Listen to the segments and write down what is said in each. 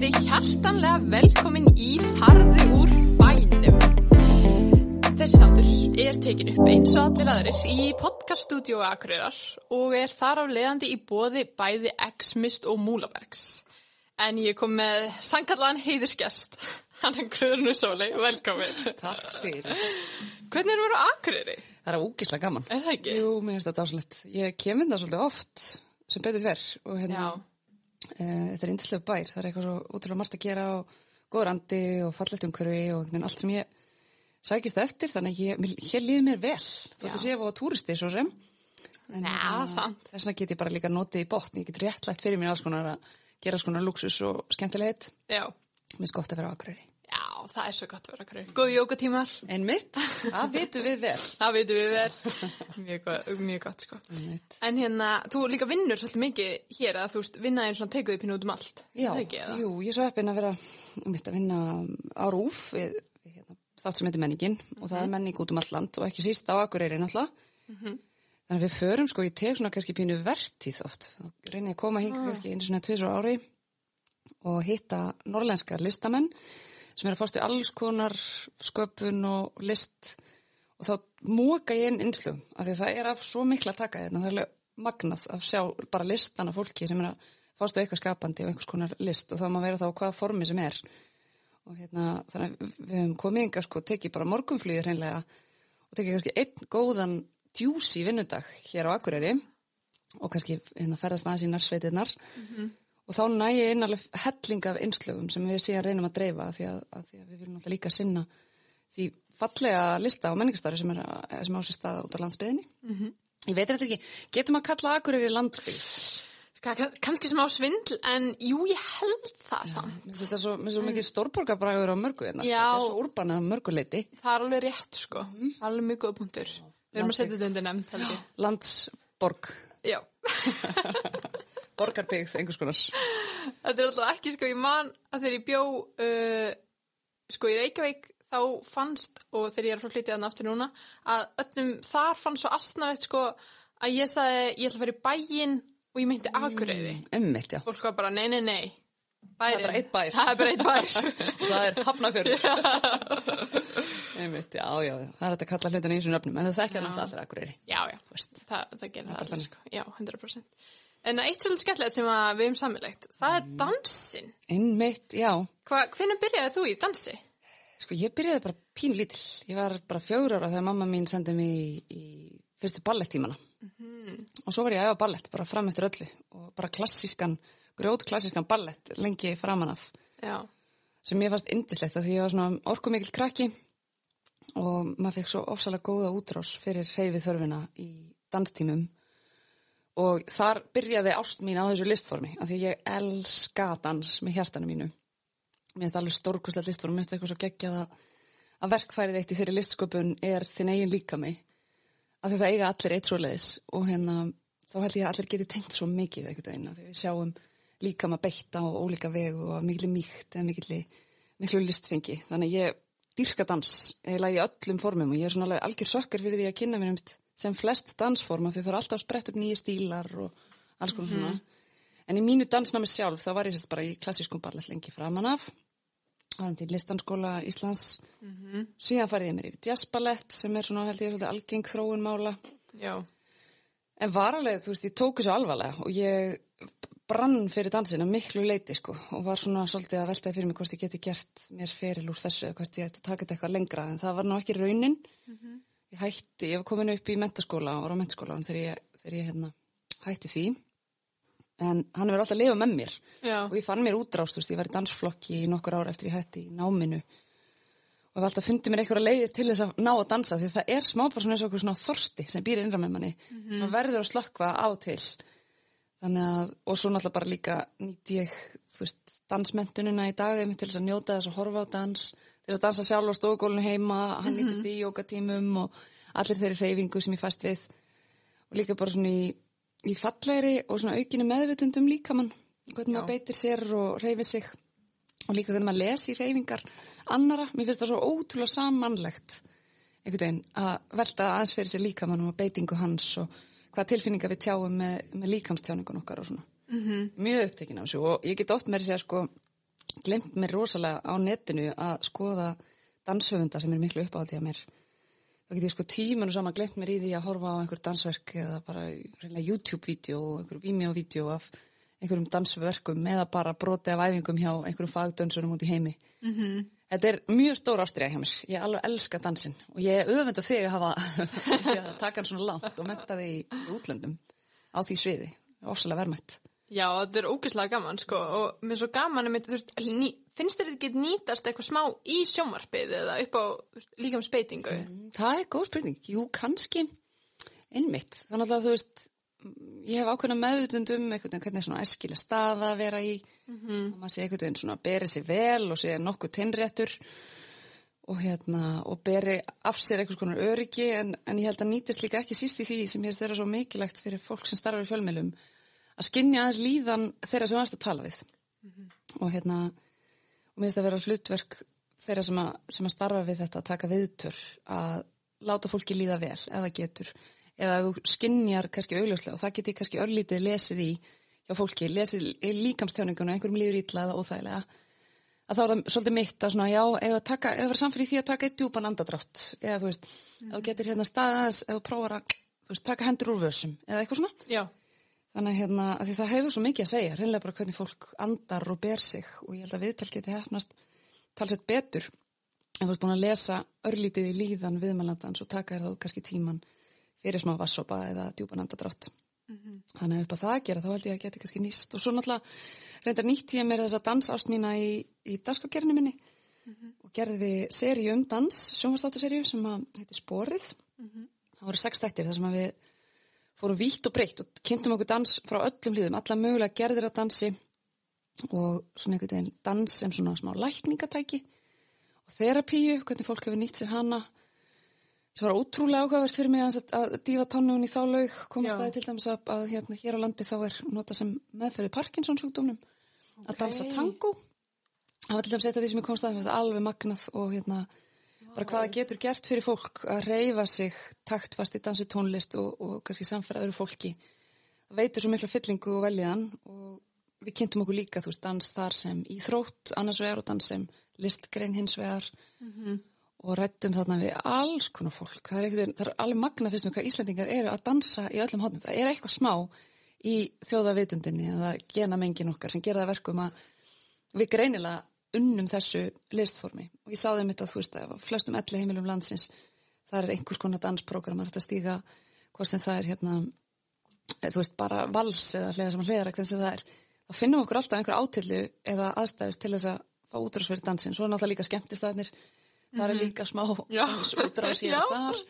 verið hjartanlega velkomin í Farðu úr bænum. Þessi þáttur er tekin upp eins og allir aðrir í podcaststudiói Akureyrar og er þar af leiðandi í bóði bæði X-Mist og Múlabergs. En ég kom með sangallan heiðurskjast, hann er Guðrunu Sólei, velkomin. Takk fyrir. Hvernig er það á Akureyri? Það er ógíslega gaman. Er það ekki? Jú, mér finnst þetta áslegt. Ég kem inn það svolítið oft sem betur fer og hérna, Já, þetta er indislega bær. Það er eitthvað svo útrúlega margt að gera og góður andi og fallegt umhverfi og allt sem ég sækist eftir þannig að ég, hér líður mér vel. Þótt Já. að sé að á túristi svo sem. En, sant. Þess vegna get ég bara líka notið í botn. Ég get réttlætt fyrir mér alls konar að gera konar luxus og Mér finnst gott að vera á Akureyri. Já, það er svo gott að vera Akureyri. Góð jókatímar, Einmitt, það vitum við vel. það veitum við vel. Mjög, mjög gott, sko. Einmitt. En hérna, þú líka vinnur svolítið mikið hér að þú veist, vinnaðin svona teikuði pínu út um allt. Já, ekki, jú, ég er svo heppin að vera mitt að vinna á rúf við, við hérna, þátt sem heitir menningin og það Mhm. er menning út um allt land og ekki síst á Akureyri náttúrulega. Þannig að við förum sko, ég tek svona kannski pínu vertíð oft. Þá reyni ég að koma Ah. hinga kannski sem er að fást í alls konar sköpun og list. Og þá móka ég inn innslugum af því að það er af svo mikla að taka hérna, það er magnað að sjá bara listana fólki sem er að fást á eitthvað skapandi og einhvers konar list. Og það má vera þá hvaða formi sem er. Og hérna þannig að við hefum komið yngar sko, tekið bara morgunflýðir hreinlega og tekið kannski einn góðan djúsi vinnudag hér á Akureyri og kannski hérna ferðast aðeins í narsveitirnar og þá næ ég inn alveg helling af innslögum sem við síðan reynum að dreifa af því að, að, því að við viljum alltaf líka sinna því fallega lista á menningastarfi sem, sem á sér staða út á landsbyðinni. -hmm. Ég veit þetta ekki, getum að kalla Akureyri landsbyð? Kannski smá svindl, en jú, ég held það samt. Mér finnst Þetta er svo, svo mikið stórborgarbræður á mörgu hérna. Já. Þetta er svo úrbana á mörguleiti. Það er alveg rétt, sko. Er alveg mjög góð punktur. Við erum að setja þetta undir nefnd, held ég. Landsborg, Já. borgarbyggð, einhvers konar. Þetta er alltaf ekki, sko, ég man að þegar ég bjó, uh, sko, í Reykjavík, þá fannst, og þegar ég er að fara að aftur núna, að öllum þar fannst svo astnarlegt, sko, að ég sagði, ég ætla að fara í bæinn og ég meinti Akureyri. Emmitt, já. Fólk var bara, nei, nei, nei. Bærin. Það er bara einn bær. Það er bara einn bær. Það er hafnafjörður. Einmitt, já, já. Það er hægt að kalla hlutina í þessum nöfnum, en það þekkja náttúrulega allir Akureyri. já, já, það, það gerir það allir, sko. Já, 100%. En eitt svolítið skemmtilegt sem að við hefum samilegt, það er dansin. Einmitt, já. Hva, hvernig byrjaði þú í dansi? Sko, ég byrjaði bara pínu lítill. Ég var bara fjögur ára þegar mamma mín sendið mig í, í fyrstu ballettímana. Og svo var ég að æfa ballett, bara fram eftir öllu. Og bara klassískan, grjót klassískan ballett, lengi framan af. Já, Sem ég fannst indislegt af því ég var svona orkumikil krakki. Og maður fekk svo ofsalega góða útrás fyrir hreyfið þörfina í danstímum. Og þar byrjaði ást mín á þessu listformi. Af því ég elska dans með hjartanu mínu. Mér finnst það alveg stórkustlega listform, mér finnst eitthvað svo geggjað að, að verkfærið eitt í þeirri listsköpun er þinn eigin líka mig. Af því það eiga allir eitt svoleiðis og hérna þá held ég að allir geti tengt svo mikið veginn af því við sjáum líka maður beitta á ólíka vegu og af mikli mýkt eða mikli, miklu listfengi. Þannig ég dyrka dans eiginlega í öllum formum og ég er svona alveg algjör sökkar fyrir því að kynna mér um sem flest dansforma því það er alltaf sprett upp nýja stílar og alls konar svona. En í mínu dansnámi sjálf þá var ég sérst bara í klassískum ballett lengi framan af. Varum til listanskóla Íslands. Síðan farið ég mér yfir jazzballett sem er svona held ég algeng þróun mála. já, En var alveg, þú veist, ég tók þessu alvarlega og ég brann fyrir dansinu miklu leiti sko og var svona svolítið að veltaði fyrir mig hvort ég geti gert mér feril úr þessu eða hvort ég ætti að taka þetta eitthvað lengra en það var nú ekki raunin. Ég hætti, ég var komin upp í mentaskóla og var á mentaskóla þegar ég, þegar ég hérna, hætti því. En hann hefur alltaf lifað með mér. Já, og ég fann mér útrást, þú veist, ég var í dansflokki í nokkur ára eftir ég hætti í náminu. Og ég var alltaf fundið mér einhverja leiðir til þess að ná að dansa því það er smá bara svona eins og okkur svona þorsti sem býr innra með manni. Maður verður að slökkva á og til. Þannig að, og svo náttúrulega bara líka nýtti ég, þú veist, dansmentunina í dag einmitt til þess að njóta þess að horfa á dans til að dansa sjálf á stofugólinu heima hann nýtti því í jókatímum og allir þeirri hreyfingu sem ég fæst við. Og líka bara svona í, í fallegri og svona aukinni meðvitundum líka mann hvernig maður beitir sér og hreyfir sig. Og líka hvernig maður lesi hreyfingar annara, mér finnst það svo ótrúlega samanlegt einhvern veginn að velta aðeins fyrir sér líka mann og beitingu hans og hvaða tilfinningar við tjáum með, með líkamstjáningun okkar og svona. -hmm. mjög upptekinn af þessu og ég get oft með að sko glemt mér rosalega á netinu að skoða danshöfunda sem er miklu uppáhaldi að mér. Það get ég sko tímanu saman glemt mér í því að horfa á einhver dansverk eða bara YouTube-vídeó og einhver Vimeo-vídeó af einhverjum dansverkum eða bara broti af æfingum hjá einhverjum fagdönsunum út í heimi. Mm -hmm. Þetta er mjög stór ástriða hjá mér. Ég alveg elska dansin og ég er á þig að hafa að taka hann svona langt og metta þig í útlöndum á því sviði. Ósalega vermætt. Já, þetta er ógeðslega gaman sko og mér er svo gaman að þú veist, finnst þér þetta ekki nýtast eitthvað smá í sjómarpið eða upp á líka um speitingu? Mm, það er góð spurning. Jú, kannski innmitt. Þannig að þú veist, ég hef ákveðna meðutund um einhvern veginn hvernig svona eskilega staða að vera í mm -hmm. og maður sé einhvern veginn svona að beri sér vel og sé nokkuð tinnréttur og hérna og beri af sér einhvers konar öryggi en, en ég held að nýtist líka ekki síst í því sem ég er þeirra svo mikilvægt fyrir fólk sem starfar í fjölmjölum að skinja aðeins líðan þeirra sem varst að tala við mm -hmm. og hérna og mér finnst að vera hlutverk þeirra sem að, sem að starfa við þetta að taka viðtöl að láta fólki líða vel eða getur eða að þú skinnjar kannski augljóslega og það geti kannski örlítið lesið í hjá fólki, lesið í líkamstjáningunum einhverjum líður ítla eða óþægilega að þá er það svolítið mitt að svona já, eða taka, eða vera samfélg í því að taka eitt djúpan andadrátt eða þú veist, mm. þú getur hérna staðaðis eða prófar að, þú veist, taka hendur úr vössum eða eitthvað svona já. Þannig að hérna, að því það hefur svo mikið að segja reynlega bara hvernig fólk andar og ber sig og ég held að viðtal geti hefnast talsett betur ef þú ert búin að lesa örlítið í líðan viðmælandans og taka þér þá kannski tíman fyrir smá vassopa eða djúpanandadrátt. Mm -hmm. Þannig að upp á það að gera þá held ég að geta kannski nýst og svo náttúrulega reyndar nýtt ég mér þess að dansást mína í, í dagskákerni minni mm -hmm. og gerði sériu um dans, sjónvastáttasériu sem heitir Sporið. Mm -hmm. Það voru sex þættir þar sem við fórum vítt og breytt og kynntum okkur dans frá öllum hlýðum, alla mögulega gerðir að dansi og svona einhvern veginn dans sem svona smá lækningatæki og þerapíu, hvernig fólk hefur nýtt sér hana Það var ótrúlega áhugavert fyrir mig að, að dífa tánnugun í þá laug, komast það til dæmis að, að hérna, hér á landi þá er nota sem meðferði Parkinsons sjúkdómnum okay. að dansa tango. Það var til dæmis eitt af því sem ég komst að það alveg magnað og hérna bara hvaða getur gert fyrir fólk að reyfa sig taktfast í dansu tónlist og, og kannski samfæra öðru fólki. Það veitur svo mikla fyllingu og veljiðan og við kynntum okkur líka þú veist dans þar sem íþrótt annars vegar og dans sem listgrein hins vegar. Mm -hmm og rættum þarna við alls konar fólk. Það er, eitthvað, það er alveg magna fyrst með hvað Íslandingar eru að dansa í öllum hóttum. Það er eitthvað smá í þjóðavitundinni eða gena mengin okkar sem gera það verkum að við greinilega unnum þessu listformi. Og ég sáði um þetta að þú veist að flestum elli heimilum landsins það er einhvers konar dansprogram að stíga hvort sem það er hérna þú veist bara vals eða hliða sem að hliðra hvernig sem það er. Þá finnum okkur alltaf einhver átillu eða aðstæður til þess að fá útrásverið dansin. Svo er náttúrulega líka skemmtistafnir það er mhm. líka smá útrás hér og þar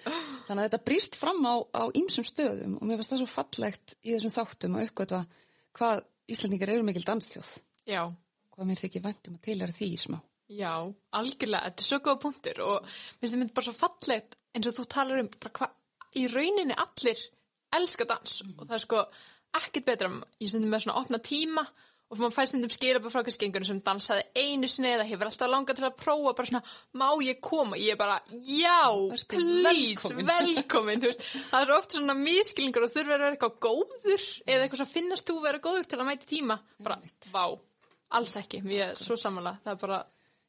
þannig að þetta brýst fram á, á ýmsum stöðum og mér finnst það svo fallegt í þessum þáttum að uppgötva hvað Íslandingar eru mikil dansljóð Já. Hvað mér þykir vendum að tilhæra því smá. Já, algjörlega, þetta er svo góða punktur og mér finnst þetta bara svo fallegt eins og þú talar um bara hvað í rauninni allir elska dans mm. og það er sko ekkit betra í stundum með svona opna tíma og maður fæst um skilabæð frá skengurinn sem dansaði einu sinni eða hefur alltaf langað til að prófa bara svona, má ég koma? Ég er bara, já, Vertu please velkomin, velkomin það er ofta svona miskilningar og þurfa að vera eitthvað góður eða eitthvað sem finnast þú vera góður til að mæti tíma, bara, vá alls ekki, ég er svo samanlega það er bara,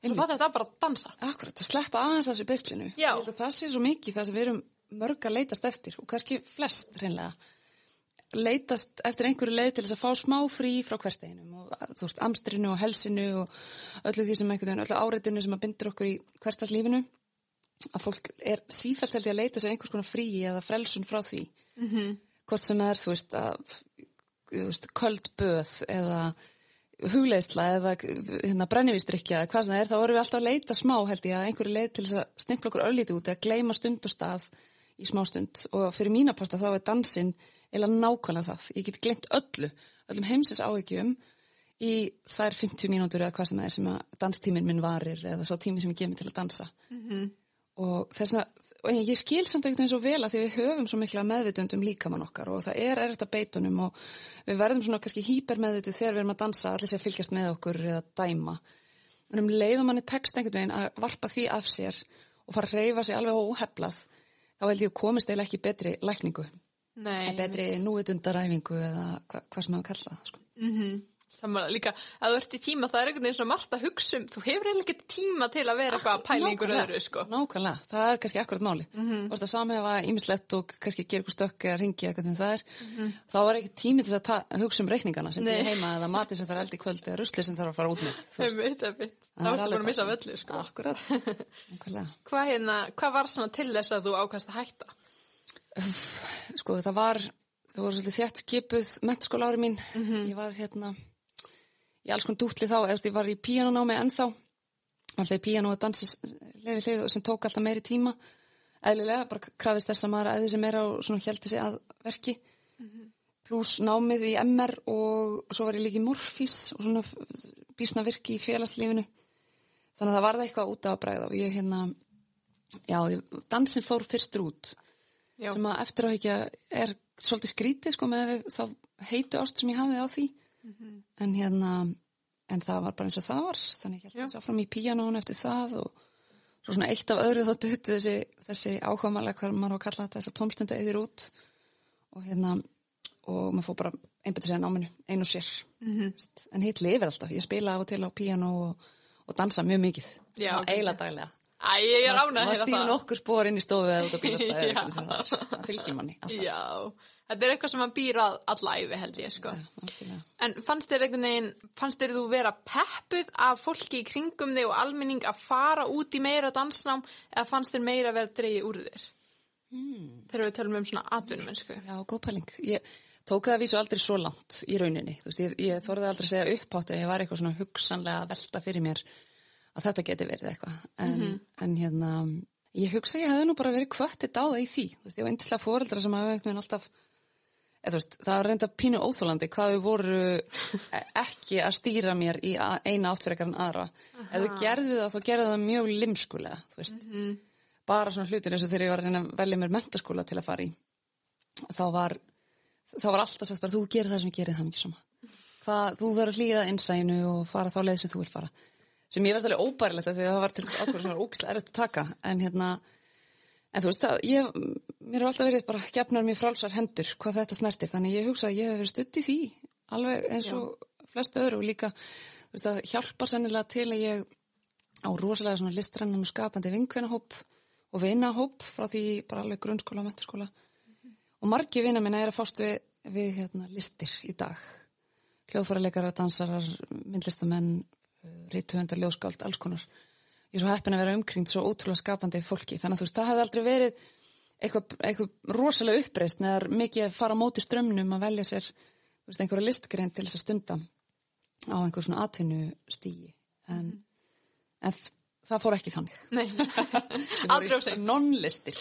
svo fattar þetta bara að dansa. Akkurat, að sleppa aðeins af þessu beislinu. Það sé svo mikið það sem við erum mörg að leitast eftir og kannski flest reynlega leitast eftir einhverju leið til þess að fá smá frí frá hversteginum og þú veist, amstrinu og helsinu og öllu því sem einhvern veginn, öllu áreitinu sem að bindur okkur í hverstaslífinu að fólk er sífælt held ég að leita sér einhvers konar frí eða frelsun frá því. Mm -hmm. hvort sem er, þú veist, að þú veist, köld böð eða hugleisla eða hérna, brennivístrykja eða hvað sem það er, þá vorum við alltaf að leita smá held ég að einhverju leið til þess að snippla okkur öllítið út eða gleima stund og stað í smá stund og fyrir mína pasta þá er dansinn eða nákvæmlega það. Ég get glemt öllu, öllum heimsins áhyggjum í þær 50 mínútur eða hvað sem það er sem að danstíminn minn varir eða svo tími sem ég gef mig til að dansa. Mm -hmm. Og þess að, og ég skil samt ekkert eins og vel að því við höfum svo mikla meðvitundum líkamann okkar og það er erft að beitunum og við verðum svona kannski hýpermeðvitu þegar við erum að dansa allir sem fylgjast með okkur eða dæma. En um leiðum manni tekst einhvern veginn að varpa því af sér og fara að reyfa sig alveg óheflað, þá held ég komist eða ekki betri lækningu. Nei, betri núitundaræfingu eða hva, hvað sem maður kalla það sko. mm -hmm. Samanlega líka, að þú ert í tíma, það er einhvern veginn svo margt að hugsa um, þú hefur eiginlega ekki tíma til að vera eitthvað að pæla í einhverju öðru, sko. Nákvæmlega, það er kannski akkurat máli. Mm -hmm. Ert að samhefa ímislegt og kannski gera eitthvað stökk eða ringi eitthvað sem það er. Mm -hmm. Þá var ekki tími til að hugsa um reikningana sem er heima eða mati sem það er eldi kvöld eða rusli sem það er að fara út með. Er er. Það vartu bara að missa völlu, sko. Akkurat, hvað, hérna, hvað var svona til þess að þú ákast að hætta? Ég alls konar dútli þá, eða ég var í píjánunámi ennþá, alltaf í píjánu og dansis lefi hlið sem tók alltaf meiri tíma, eðlilega, bara krafist þess að maður sem er á svona hjælti sig að verki, mm -hmm. pluss námið í MR og svo var ég líka í Morfís og svona bísna virki í félagslífinu, þannig að það var það eitthvað út af að bræða og ég hérna, já, dansin fór fyrstur út, já. sem að eftir á ekki er svolítið skrítið sko með þá heitu ást sem ég hafði á því, mm -hmm. en hérna en það var bara eins og það var. Þannig ég held að það fram í píjanón eftir það og svo svona eitt af öðru þóttu hutu þessi, þessi áhugamanlega hvað maður var að kalla þetta þess að tómstundu eðir út. Og hérna og maður fór bara einbætið sér náminu einu sér. Mm -hmm. en hitt lifir alltaf, ég spila á til á píjano og, og dansa mjög mikið. Eiginlega daglega Æ, ég er ánað að heyra það. Það stýður nokkur spór inn í stofu eða út á bílastæði eða eitthvað sem það. Það fylgir manni alltaf. Já, þetta er eitthvað sem að allæfi held ég, sko. Ja, en fannst þér einhvern veginn, fannst þér þú vera peppuð af fólki í kringum þig og almenning að fara út í meira dansnám eða fannst þér meira að vera dreyið úr þér? Hmm. Þegar við tölum um svona atvinnum, sko. Já, góð pæling. Ég tók það að vísu aldrei svo langt í rauninni. Þú veist, ég, ég þorði aldrei að segja upphátt ef ég var eitthvað svona hugsanlega að velta fyrir mér að þetta geti verið eitthvað en, mm -hmm. en hérna ég hugsa ég hefði nú bara verið kvöttið á það í því þú veist, ég var eintislega fóreldra sem hafa alltaf, eða, veist, það var reynda pínu óþólandi hvað þau voru ekki að stýra mér í eina áttverkar en aðra Aha. ef þau gerðu það, þá gerðu það mjög limskulega, þú mm -hmm. bara svona hlutir eins og þegar ég var að velja mér mentaskóla til að fara í þá var, þá var alltaf sagt bara þú gerir það sem ég gerir það mikið sama hvað, þú verður hlýðað innsæinu og fara þá leið sem þú vil fara sem ég veist alveg óbærilegt að því að það var til ákveður sem var ógislega erfitt að taka en hérna, en þú veist það ég, mér har alltaf verið bara gefnar mér frálsar hendur hvað þetta snertir þannig ég hugsa að ég hef verið stutt í því alveg eins og Já. flestu öðru og líka þú veist það hjálpar sennilega til að ég á rosalega svona listrennan og skapandi vinkvenahóp og vinahóp frá því bara alveg grunnskóla og menturskóla mm -hmm. og margi vina minna er að fást við, við hérna, listir í dag hljóðfæraleikara, dansarar, myndlistamenn rítuhundar, ljóskáld, alls konar. Ég er svo heppin að vera umkringt svo ótrúlega skapandi fólki. Þannig að þú veist, það hefði aldrei verið eitthvað, eitthvað rosalega uppreist neðar mikið að fara á móti strömmnum að velja sér veist, einhverja listgrein til þess að stunda á einhver svona atvinnu stígi. En, mm. en það fór ekki þannig. Nei, aldrei á sig. Non-listir.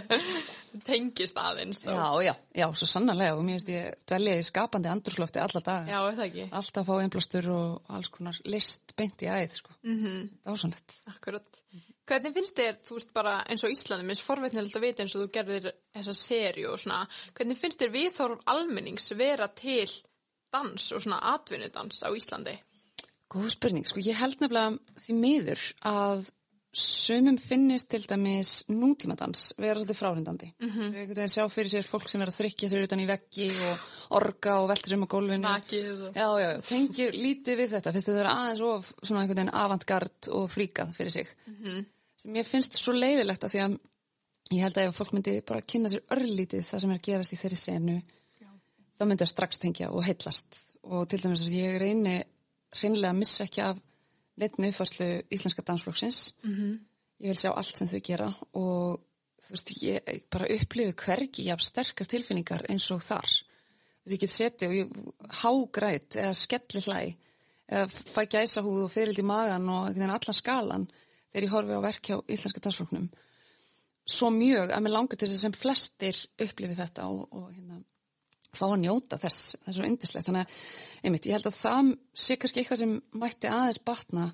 Tengist aðeins þá. Já, já, já, svo sannarlega og mér finnst ég dvelja í skapandi andurslofti alla daga. Já, það ekki. Alltaf fá einblástur og alls konar list beint í æð, sko. Mm -hmm. Það var svona þetta. Akkurat. Hvernig finnst þér, þú veist bara eins og Íslandi, minnst forveitnilegt að vita eins og þú gerðir þessa sériu og svona, hvernig finnst þér viðþórf almennings vera til dans og svona atvinnudans á Íslandi? Góð spurning, sko ég held nefnilega því miður að sumum finnist til dæmis nútímadans vera svolítið fráhrindandi. Mm -hmm. Við erum sjá fyrir sér fólk sem er að þrykja sér utan í veggi og orga og velta sér um á gólfinu. Já, já, já, tengir lítið við þetta. Finnst þið það aðeins of svona einhvern veginn avantgard og fríkað fyrir sig. Mm -hmm. Sem ég finnst svo leiðilegt að því að ég held að ef fólk myndi bara kynna sér örlítið það sem er að gerast í þeirri senu, já. þá myndi það strax tengja og heillast. Og til dæmis að ég reyni hreinlega að missa ekki af neittinu uppfarslu íslenska dansflokksins. Mm -hmm. ég vil sjá allt sem þau gera og þú veist, ég bara upplifi hvergi af sterkast tilfinningar eins og þar. Þú veist, ég get seti og ég hágrætt eða skelli hlæ eða fæ gæsa húð og fyrild í magan og allan skalan þegar ég horfi á verk hjá íslenska dansflokknum. Svo mjög að mér langar til þess að sem flestir upplifi þetta og, og hérna fá að njóta þess, það er svo yndislegt. Þannig að, einmitt, ég held að það sé kannski eitthvað sem mætti aðeins batna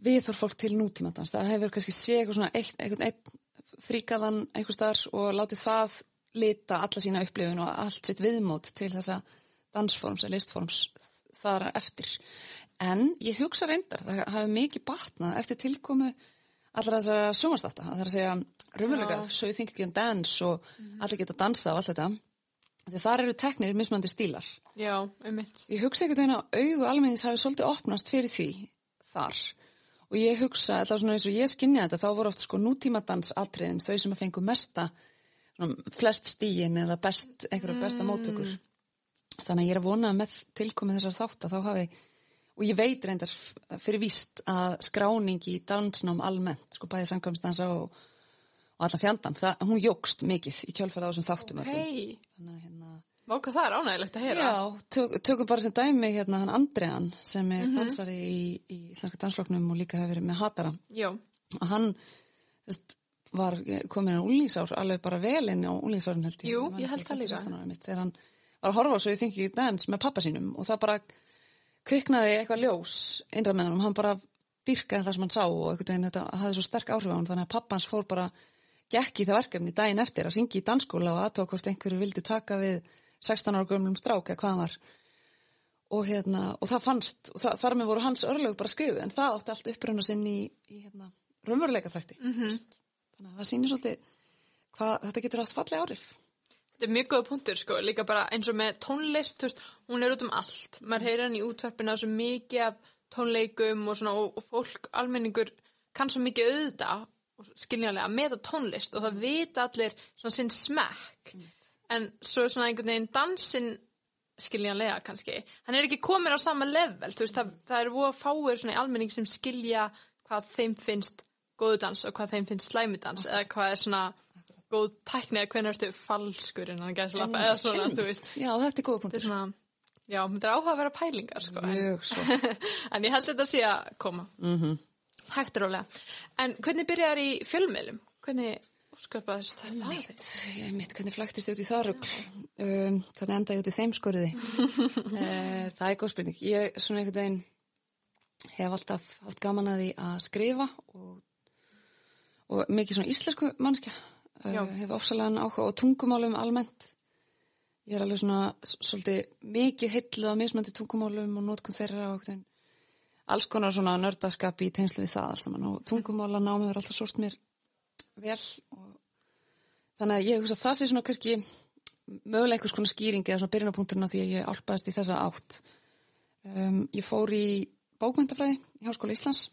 við þór fólk til nútímatans. Það hefur kannski sé eitthvað svona eitt, eitthvað eitt fríkaðan einhver starf og látið það lita alla sína upplifun og allt sitt viðmót til þessa dansforms eða listforms þar eftir. En ég hugsa reyndar, það hefur mikið batnað eftir tilkomu allar þess að sjónastafta, það er að segja raunverulega, so you think you can dance og mm -hmm. allir geta dansa og allt þetta Því þar eru teknir mismandi stílar. Já, einmitt. Ég hugsa einhvern veginn að augu almennings hafi svolítið opnast fyrir því þar. Og ég hugsa, er svona eins og ég skinni þetta, þá voru oft sko nútímadansatriðin þau sem að fengu mesta, svona, flest stígin eða best, einhverju besta móttökur. Þannig að ég er að vona að með tilkomið þessar þátt að þá hafi, og ég veit reyndar fyrir víst að skráning í dansnám almennt, sko bæði samkvæmstansa og, og allan fjandan, það, hún jógst mikið í kjölfæra á þessum þáttum. að hérna, váka það er ánægilegt að heyra. Já, tök, tökum bara sem dæmi hérna hann Andrean sem er dansari í, í Íslandska dansfloknum og líka hefur verið með Hatara Já, og hann þess, var komin á úlísár alveg bara vel inn á úlísárin held ég. Jú, ég held það líka. 15, 16 ára mitt, þegar hann var að horfa svo ég þingi dans með pappa sínum og það bara kviknaði eitthvað ljós innra með hann hann bara dyrkaði það sem hann sá og veginn þetta hafði svo sterk áhrif á hann þannig að pappans fór bara gekk í það verkefni daginn eftir að ringi í dansskóla og aðtók hvort einhverju vildi taka við 16 ára gömlum strák eða hvað hann var og, hérna, og það fannst og það, þar með voru hans örlög bara skrifuð en það átti allt uppruna sinn í, í hérna, raunveruleika þætti -hmm. þannig að það sýnir svolítið hvað þetta getur haft fallega áhrif þetta er mjög góða punktur sko, líka bara eins og með tónlist, veist, hún er út um allt. Maður heyrir hann í útvarpina svo mikið af tónleikum og svona og, fólk, almenningur, kann svo mikið auðvita og skiljanlega að meta tónlist og það vita allir svona sinn smekk. En svo er svona einhvern veginn dansinn skiljanlega kannski, hann er ekki komin á sama level, veist, það, það er voða fáir svona í almenning sem skilja hvað þeim finnst góðu dans og hvað þeim finnst slæmudans eða hvað er svona góð tækni eða hvernig ertu falskur innan gæðslappa eða svona, þú veist, Já, þetta er góða punktur. Svona, já, þetta er áhuga að vera pælingar, sko, en, svo en ég held þetta sé að koma, mm hægt og rólega. En hvernig byrjar í fjölmiðlum? Hvernig úrskapaðist það? Mitt, ég mitt, hvernig flæktist ég út í það rugl um, hvernig enda ég út í þeim skoriði uh, það er góð spurning ég svona einhvern veginn hef alltaf haft gaman að því að skrifa og, og mikið svona íslensku mannskja uh, hef ofsalega áhuga á tungumálum almennt ég er alveg svona svolítið mikið heilluð á mismandi tungumálum og nótkum þeirra og einhvern veginn alls konar svona nördaskap í tengslu við það allt saman. Og tungumála námið er alltaf sóst mér vel og þannig að ég hugsa að það sé svona kannski mögulega einhvers konar skýring eða svona byrjunarpunkturinn á því að ég álpaðist í þessa átt. Um, ég fór í bókmyndafræði í Háskóla Íslands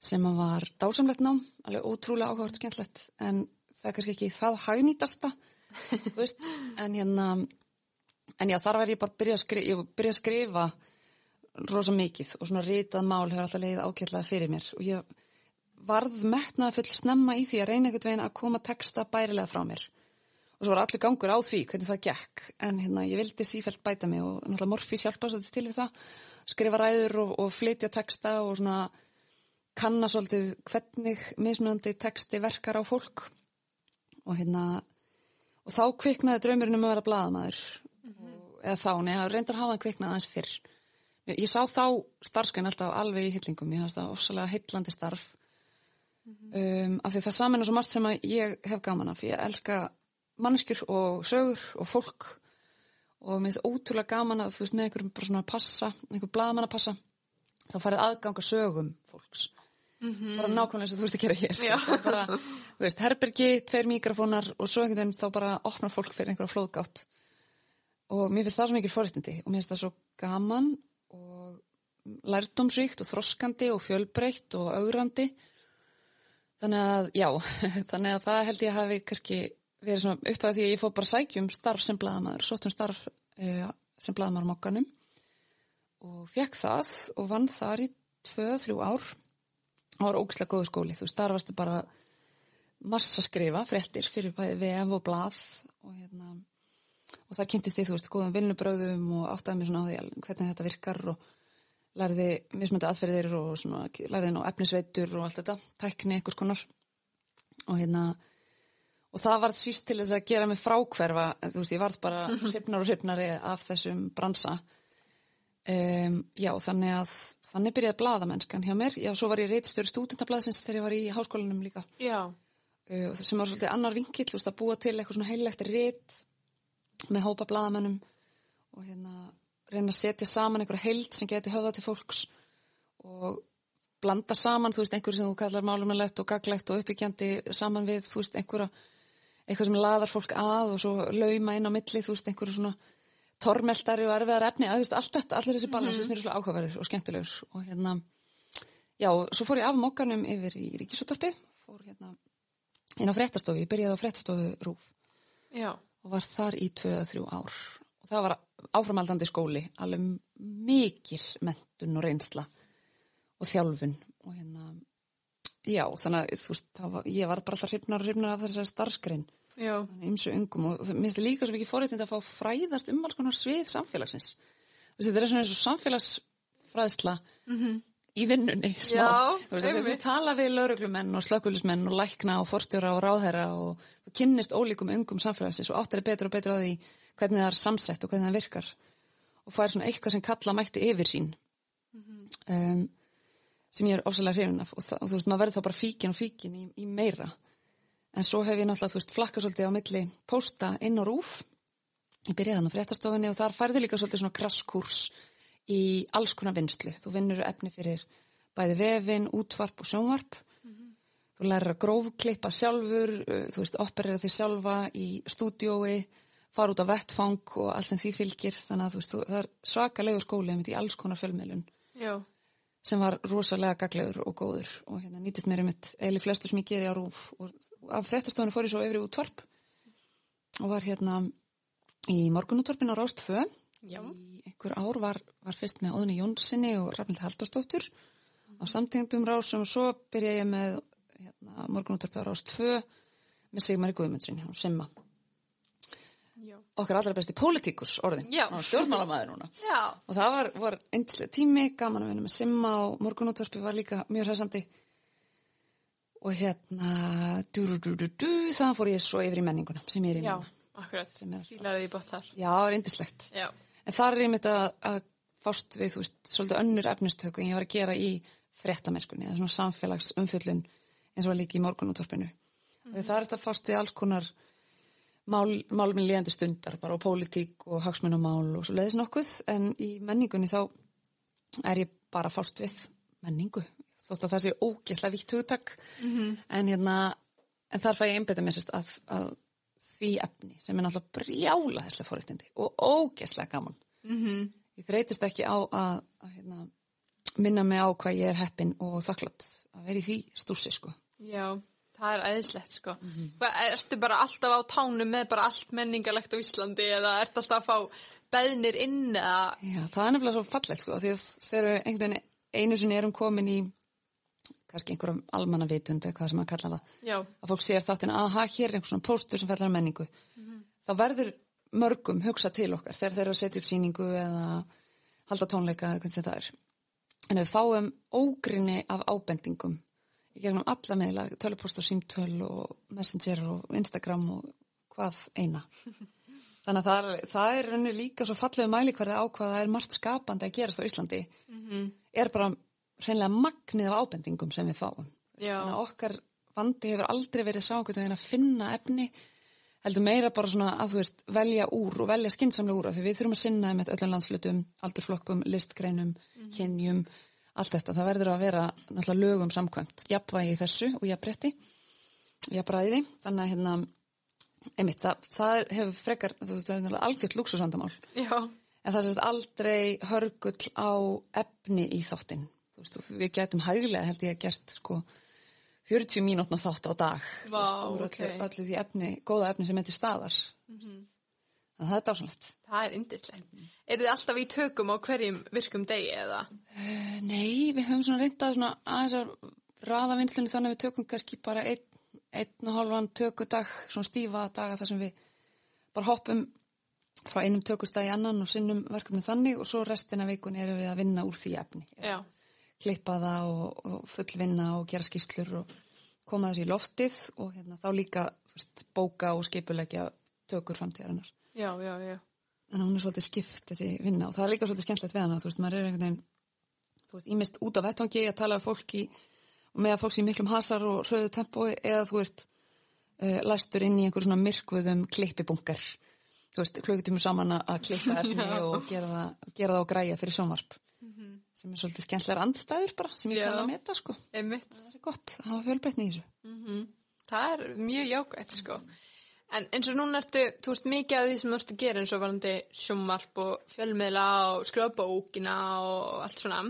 sem var dásamlegt nám alveg ótrúlega áhugavert og skemmtlegt en það er kannski ekki það hagnýtasta þú veist, en hérna en já, þar var ég bara að byrja að skrifa, ég byrja að skrifa rosa mikið og svona ritað mál hefur alltaf leiðið ágætlega fyrir mér. Og ég varð metnaði full snemma í því að reyna einhvern veginn að koma texta bærilega frá mér. Og svo var allur gangur á því hvernig það gekk. En hérna ég vildi sífælt bæta mig og náttúrulega Morfís hjálpa svolítið til við það. Skrifa ræður og, og flytja texta og svona kanna svolítið hvernig mismunandi texti verkar á fólk. Og hérna og þá kviknaði draumurinn um að vera blaðamaður. Og, eða þá, neða, reyndar hafa hann kviknaði aðeins fyrr ég, ég sá þá starfskæn alltaf alveg í hyllingum ég hafði það ofsalega heillandi starf. Um, af því það saman er svo margt sem að ég hef gaman af. Ég elska mannskjur og sögur og fólk. Og mér finnst ótrúlega gaman að þú veist með einhverjum bara svona passa, einhver blaðamann að passa þá farið aðganga sögum fólks. Bara nákvæmlega eins og þú veist að gera hér. Bara, þú veist, herbergi, tveir mikrofónar og svo einhvern veginn þá bara opnar fólk fyrir einhverja flóðgátt. Og mér finnst það svo mikil forréttindi og mér finnst það svo gaman og lærdómsríkt og þroskandi og fjölbreytt og augrandi þannig að, já þannig að það held ég að hafi kannski verið svona upp að því að ég fór bara sækjum starf sem blaðamaður, sóttum starf e, sem blaðamaður á mokkanum og fekk það og vann þar í tvö, þrjú ár. Það var ógislega góðu skóli, þú varstu bara massa skrifa, fréttir fyrir bæði VF og blað og hérna og þar kynntist ég, þú veist, góðum vinnubröðum og áttaði mér svona á því hvernig þetta virkar og lærði mismöndi aðferðir og svona, lærði ná efnisveitur og allt þetta, tækni einhvers konar. Og hérna og það var síst til þess að gera mig frákverfa en þú veist, ég varð bara hrifnar og hrifnari af þessum bransa. Um, já, þannig að þannig byrjaði blaðamennskan hjá mér. Já, svo var ég reitstjóri stúdentablaðsins þegar ég var í háskólanum líka. Já, uh, sem var svolítið annar vinkill, þú veist, að búa til eitthvað svona heilegt rit með hópa blaðamennum og hérna reyna að setja saman einhverja heild sem geti höfða til fólks og blanda saman, þú veist, einhverju sem þú kallar málumilegt og gaglegt og uppbyggjandi saman við, þú veist, einhverja eitthvað sem laðar fólk að og svo lauma inn á milli, þú veist, einhverju svona tormeltari og erfiðar efni, að þú veist, allt þetta, allir þessi balans, mm -hmm. svona áhugaverður og skemmtilegur og hérna, já, svo fór ég af mokkanum yfir í Ríkisúttarpið, fór hérna inn á fréttastofi, ég byrjaði á fréttastofu Rúf Já. Og var þar í 2-3 ár. Og það var áframaldandi skóli, alveg mikil mentun og reynsla og þjálfun. Og hérna, já, þannig að þú veist, var, ég var bara alltaf hrifnar og hrifnar af þessari starfskrein Já. ymsu ungum og það minnst líka svo mikið forréttind að fá fræðast um alls konar svið samfélagsins. Þetta er svona eins og samfélagsfræðsla. Mm -hmm. Í vinnunni smá. Já, þú veist, þú tala við lauruglumenn og slökkulismenn og lækna og forstjóra og ráðherra og þú kynnist ólíkum ungum samfélagsins og áttar er betur og betur á því hvernig það er samsett og hvernig það virkar og fær svona eitthvað sem kalla mætti yfir sín mm -hmm. um, sem ég er ofsalega hrifin af og, það, og þú veist, maður verður þá bara fíkin og fíkin í, í meira En svo hef ég náttúrulega, þú veist, flakka svolítið á milli posta inn á rúf. Ég byrjaði þannig á fréttastofinni og þar færðu líka svolítið svona krasskurs í alls konar vinslu. Þú vinnur efni fyrir bæði vefin, útvarp og sjónvarp. Mm -hmm. Þú lærir að grófklippa sjálfur, þú veist, operera þig sjálfa í stúdiói, fara út á vettfang og allt sem því fylgir. Þannig að þú veist, það er svakalegu skóli um þetta í alls konar fjölmiðlun. Já sem var rosalega gaglegur og góður og hérna nýtist mér um eitt eili flestu sem ég geri á rúf og af fréttastofunni fór ég svo yfir í útvarp og var hérna í morgunútvarpin á Rást 2 Já. í einhver ár var, var fyrst með Óðni Jónssoni og Rafnild Haldarsdóttur á samtengdum rásum og svo byrja ég með hérna, morgunútvarpi á Rást 2 með Sigmari Guðmundsson og Simma. Okkar allra besti pólitíkus orðin. Stjórnmálamæður núna. Já. og það var, var eindilega tími, gaman að vinna með Simma og morgunútvarpi var líka mjög hræsandi og hérna du, du, du, það fór ég svo yfir í menninguna sem ég er í Já, núna. akkurat, er fílaði því bótt þar. Já, eindislegt Já, en þar er ég mitt að, að fást við, þú veist, svolítið önnur efnistöku en ég var að gera í fréttamennskunni eða svona samfélagsumfjöllun eins og var líka í morgunútvarpinu mm -hmm. það er þetta fást við alls konar mál, málminn líðandi stundar bara og pólitík og hagsmunamál og svo leiðis nokkuð en í menningunni þá er ég bara að fást við menningu þótt að það sé ógesla vitt hugtak -hmm. en hérna en þar fæ ég einbeta mér sérst að, að því efni sem er náttúrulega brjála þesslega fórættindi og ógesla gaman mhm, ég þreytist ekki á að, að hérna, minna mig á hvað ég er heppin og þakklátt að vera í því stúrsi sko. já, það er æðislegt sko Mhm. Hvað, Ertu bara alltaf á tánum með bara allt menningalegt á Íslandi eða ertu alltaf að fá beðnir inn eða Já, það er nefnilega svo fallegt sko, því að þegar einhvern veginn einu sinni erum komin í kannski einhverjum almanna vitund eða hvað sem maður kallar það, Já, að fólk sér þáttin að hér er einhvern svona póstur sem fellar um menningu. Þá verður mörgum hugsa til okkar þegar þeir eru að setja upp síningu eða halda tónleika eða hvernig sem það er. En við fáum ógrinni af ábendingum í gegnum alla meðla, tölupost og símtöl og messenger og Instagram og hvað eina. Þannig að það er, það er líka svo fallegu mælikvarði á hvað það er margt skapandi að gerast á Íslandi. Er bara hreinlega magnið af ábendingum sem við fáum. Þannig að okkar vandi hefur aldrei verið sá einhvern veginn að finna efni heldur meira bara svona að þú veist velja úr og velja skynnsamlega úr af því við þurfum að sinna með öllum landslutum, aldursflokkum, listgreinum, kynjum allt þetta, það verður að vera náttúrulega lögum samkvæmt, jafnvægi þessu og jafnbretti, jafnbræði þannig að hérna einmitt, það, það hefur frekar það er algjört luxusvandamál já, en það sést aldrei hörgull á efni í þáttinn. Þú veist, við getum hæglega held ég að gert sko 40 mínútna þátt á dag. Vá, veist, úr ok. öllu, öllu því efni, góða efni sem til staðar. Þannig að það er dásanlegt það er indislegt Eru þið alltaf í tökum á hverjum virkum degi eða? uh, Nei, við höfum svona reyndað svona aðeins að raða vinslunni þannig að við tökum kannski bara einn, einn og hálfan tökudag, svona stífa daga þar sem við bara hoppum frá einum tökustag í annan og sinnum verkefni þannig og svo restina vikunni erum við að vinna úr því efni. Já, klippa það og, og fullvinna og gera skýslur og koma þessi í loftið og hérna, þá líka veist, bóka og skipulegja tökur framtíðarinnar. já, já, já. En hún er svolítið skipt þessi vinna og það er líka svolítið skemmtilegt við hana, þú veist, maður er einhvern veginn, þú veist, ímest út á vettvangi að tala við fólki með fólks í miklum hasar og hröðu tempói eða þú veist, uh, læstur inn í einhver svona myrkvuðum klippibunkar, þú veist, klukkutímur saman að- klippa efni og gera það, gera það og græja fyrir sjónvarp sem er svolítið skemmtilegar andstæður bara, sem ég kann að meta, sko. Einmitt. Það er gott að hafa fjölbreytni í þessu. Það er mjög jákvæmt sko. En eins og núna ertu, þú veist, mikið af því sem þú ert að gera eins og varandi sjómarp og fjölmiðla og skrifa bókina og allt svona.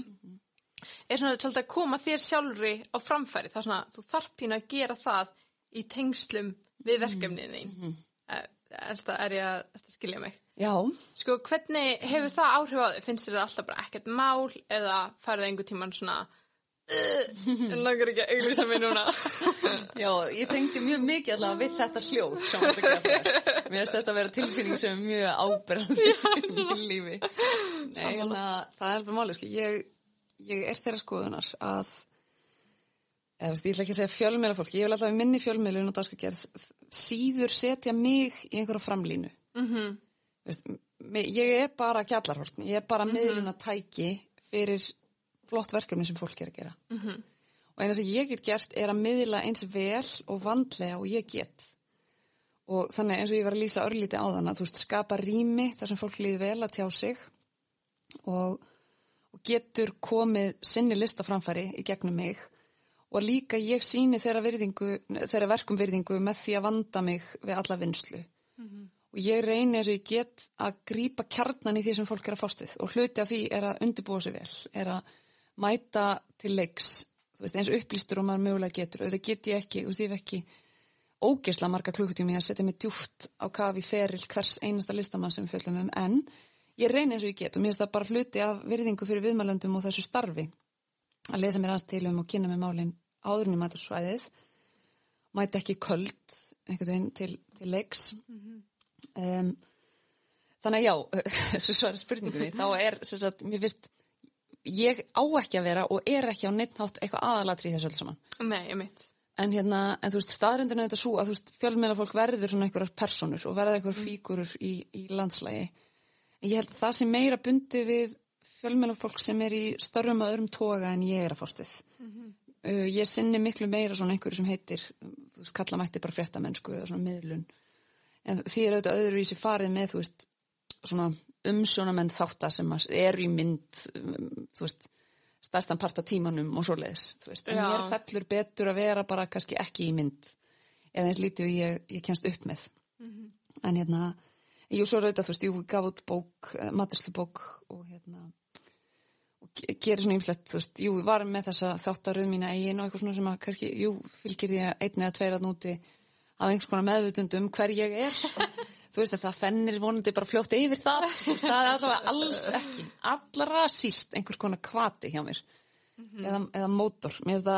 Er svona svolítið að koma þér sjálfri á framfæri, það er svona, þú þarft pínu að gera það í tengslum við verkefnið þín. Er, er, það, er ég að, er skilja mig? Já, Sko, hvernig hefur það áhrif á þig? Finnst þér það alltaf bara ekkert mál eða færið einhver tíman svona uh, langar ekki að auglýsa mig núna já, ég tengdi mjög mikið allavega við þetta hljóð sem þetta kallar. Mér finnst þetta að vera tilfinning sem er mjög ábyrðandi í lífi. Nei, að það er alveg málið, sko. Ég, ég er þeirra skoðunar að eða, veist, ég ætla ekki að segja fjölmiðla fólk, ég vil alltaf minni fjölmiðlun og dagskagerð síður setja mig í einhverja framlínu. Veist, mi- ég er bara gjallarhortn, ég er bara mm miðluna tæki fyrir flott verkefni sem fólk er að gera. -hmm. Og eina sem ég get gert er að miðla eins vel og vandlega og ég get. Og þannig eins og ég var að lýsa örlíti á þann að þú veist, skapa rými þar sem fólk líði vel að tjá sig og, og getur komið sinni listaframfæri í gegnum mig og líka ég síni þeirra, virðingu, þeirra verkum virðingu með því að vanda mig við alla vinslu og ég reyni eins og ég get að grípa kjarnan í því sem fólk er að fást við. Og hluti af því er að undirbúa sig vel er að mæta til leiks. Þú veist, eins upplýstur og maður mögulega getur. Og það get ég ekki, ég hef ekki ógeðslega marga klukkutími að setja mig djúft á kafi feril hvers einasta listamann sem fjöldum um. En ég reyni eins og ég get og mér finnst það bara hluti af virðingu fyrir viðmælöndum og þessu starfi. Að lesa mér aðeins til um og kynna með málin áðurinn í mætasvæðið mæta ekki köld einhvern veginn til, til leiks um, þannig að já þessu svara spurningunni þá er sem sagt, mér finnst ég á ekki að vera og er ekki á neitt nátt eitthvað aðalatri í þessu öll saman. Nei, ég mitt en hérna, en þú veist, staðrindinu þetta svo að þú veist, fjölmiðla fólk verður svona einhverjar personur og verður einhverjar fígurur í, í landslægi en ég held að það sem meira bundi við fjölmiðla fólk sem er í störfum að öðrum toga en ég er að fást við. Uh, ég sinni miklu meira svona einhverju sem heitir þú veist, kalla mætti bara fréttamennsku eða svona miðlun en því er auðvitað öðru í sér farið með þú veist, svona umsjónamenn þáttar sem eru í mynd um, þú veist stærstan part af tímanum og svoleiðis þú veist, en mér fellur betur að vera bara kannski ekki í mynd eða eins lítið og ég, ég kemst upp með. En hérna jú, svo er auðvitað, þú veist, ég gaf út bók maturslu bók og hérna og ge- gerir svona ýmslegt, þú veist, jú, ég var með þessa þáttaröð mína eigin og eitthvað svona sem að kannski, jú, fylgir því að einn eða tveir að núti af einhvers konar meðvutund um hver ég er. Þú veist að það fennir vonandi bara fljótt yfir það. Það er allavega alls ekki allra síst einhvers konar kvati hjá mér. Eða, eða mótor. Mér finnst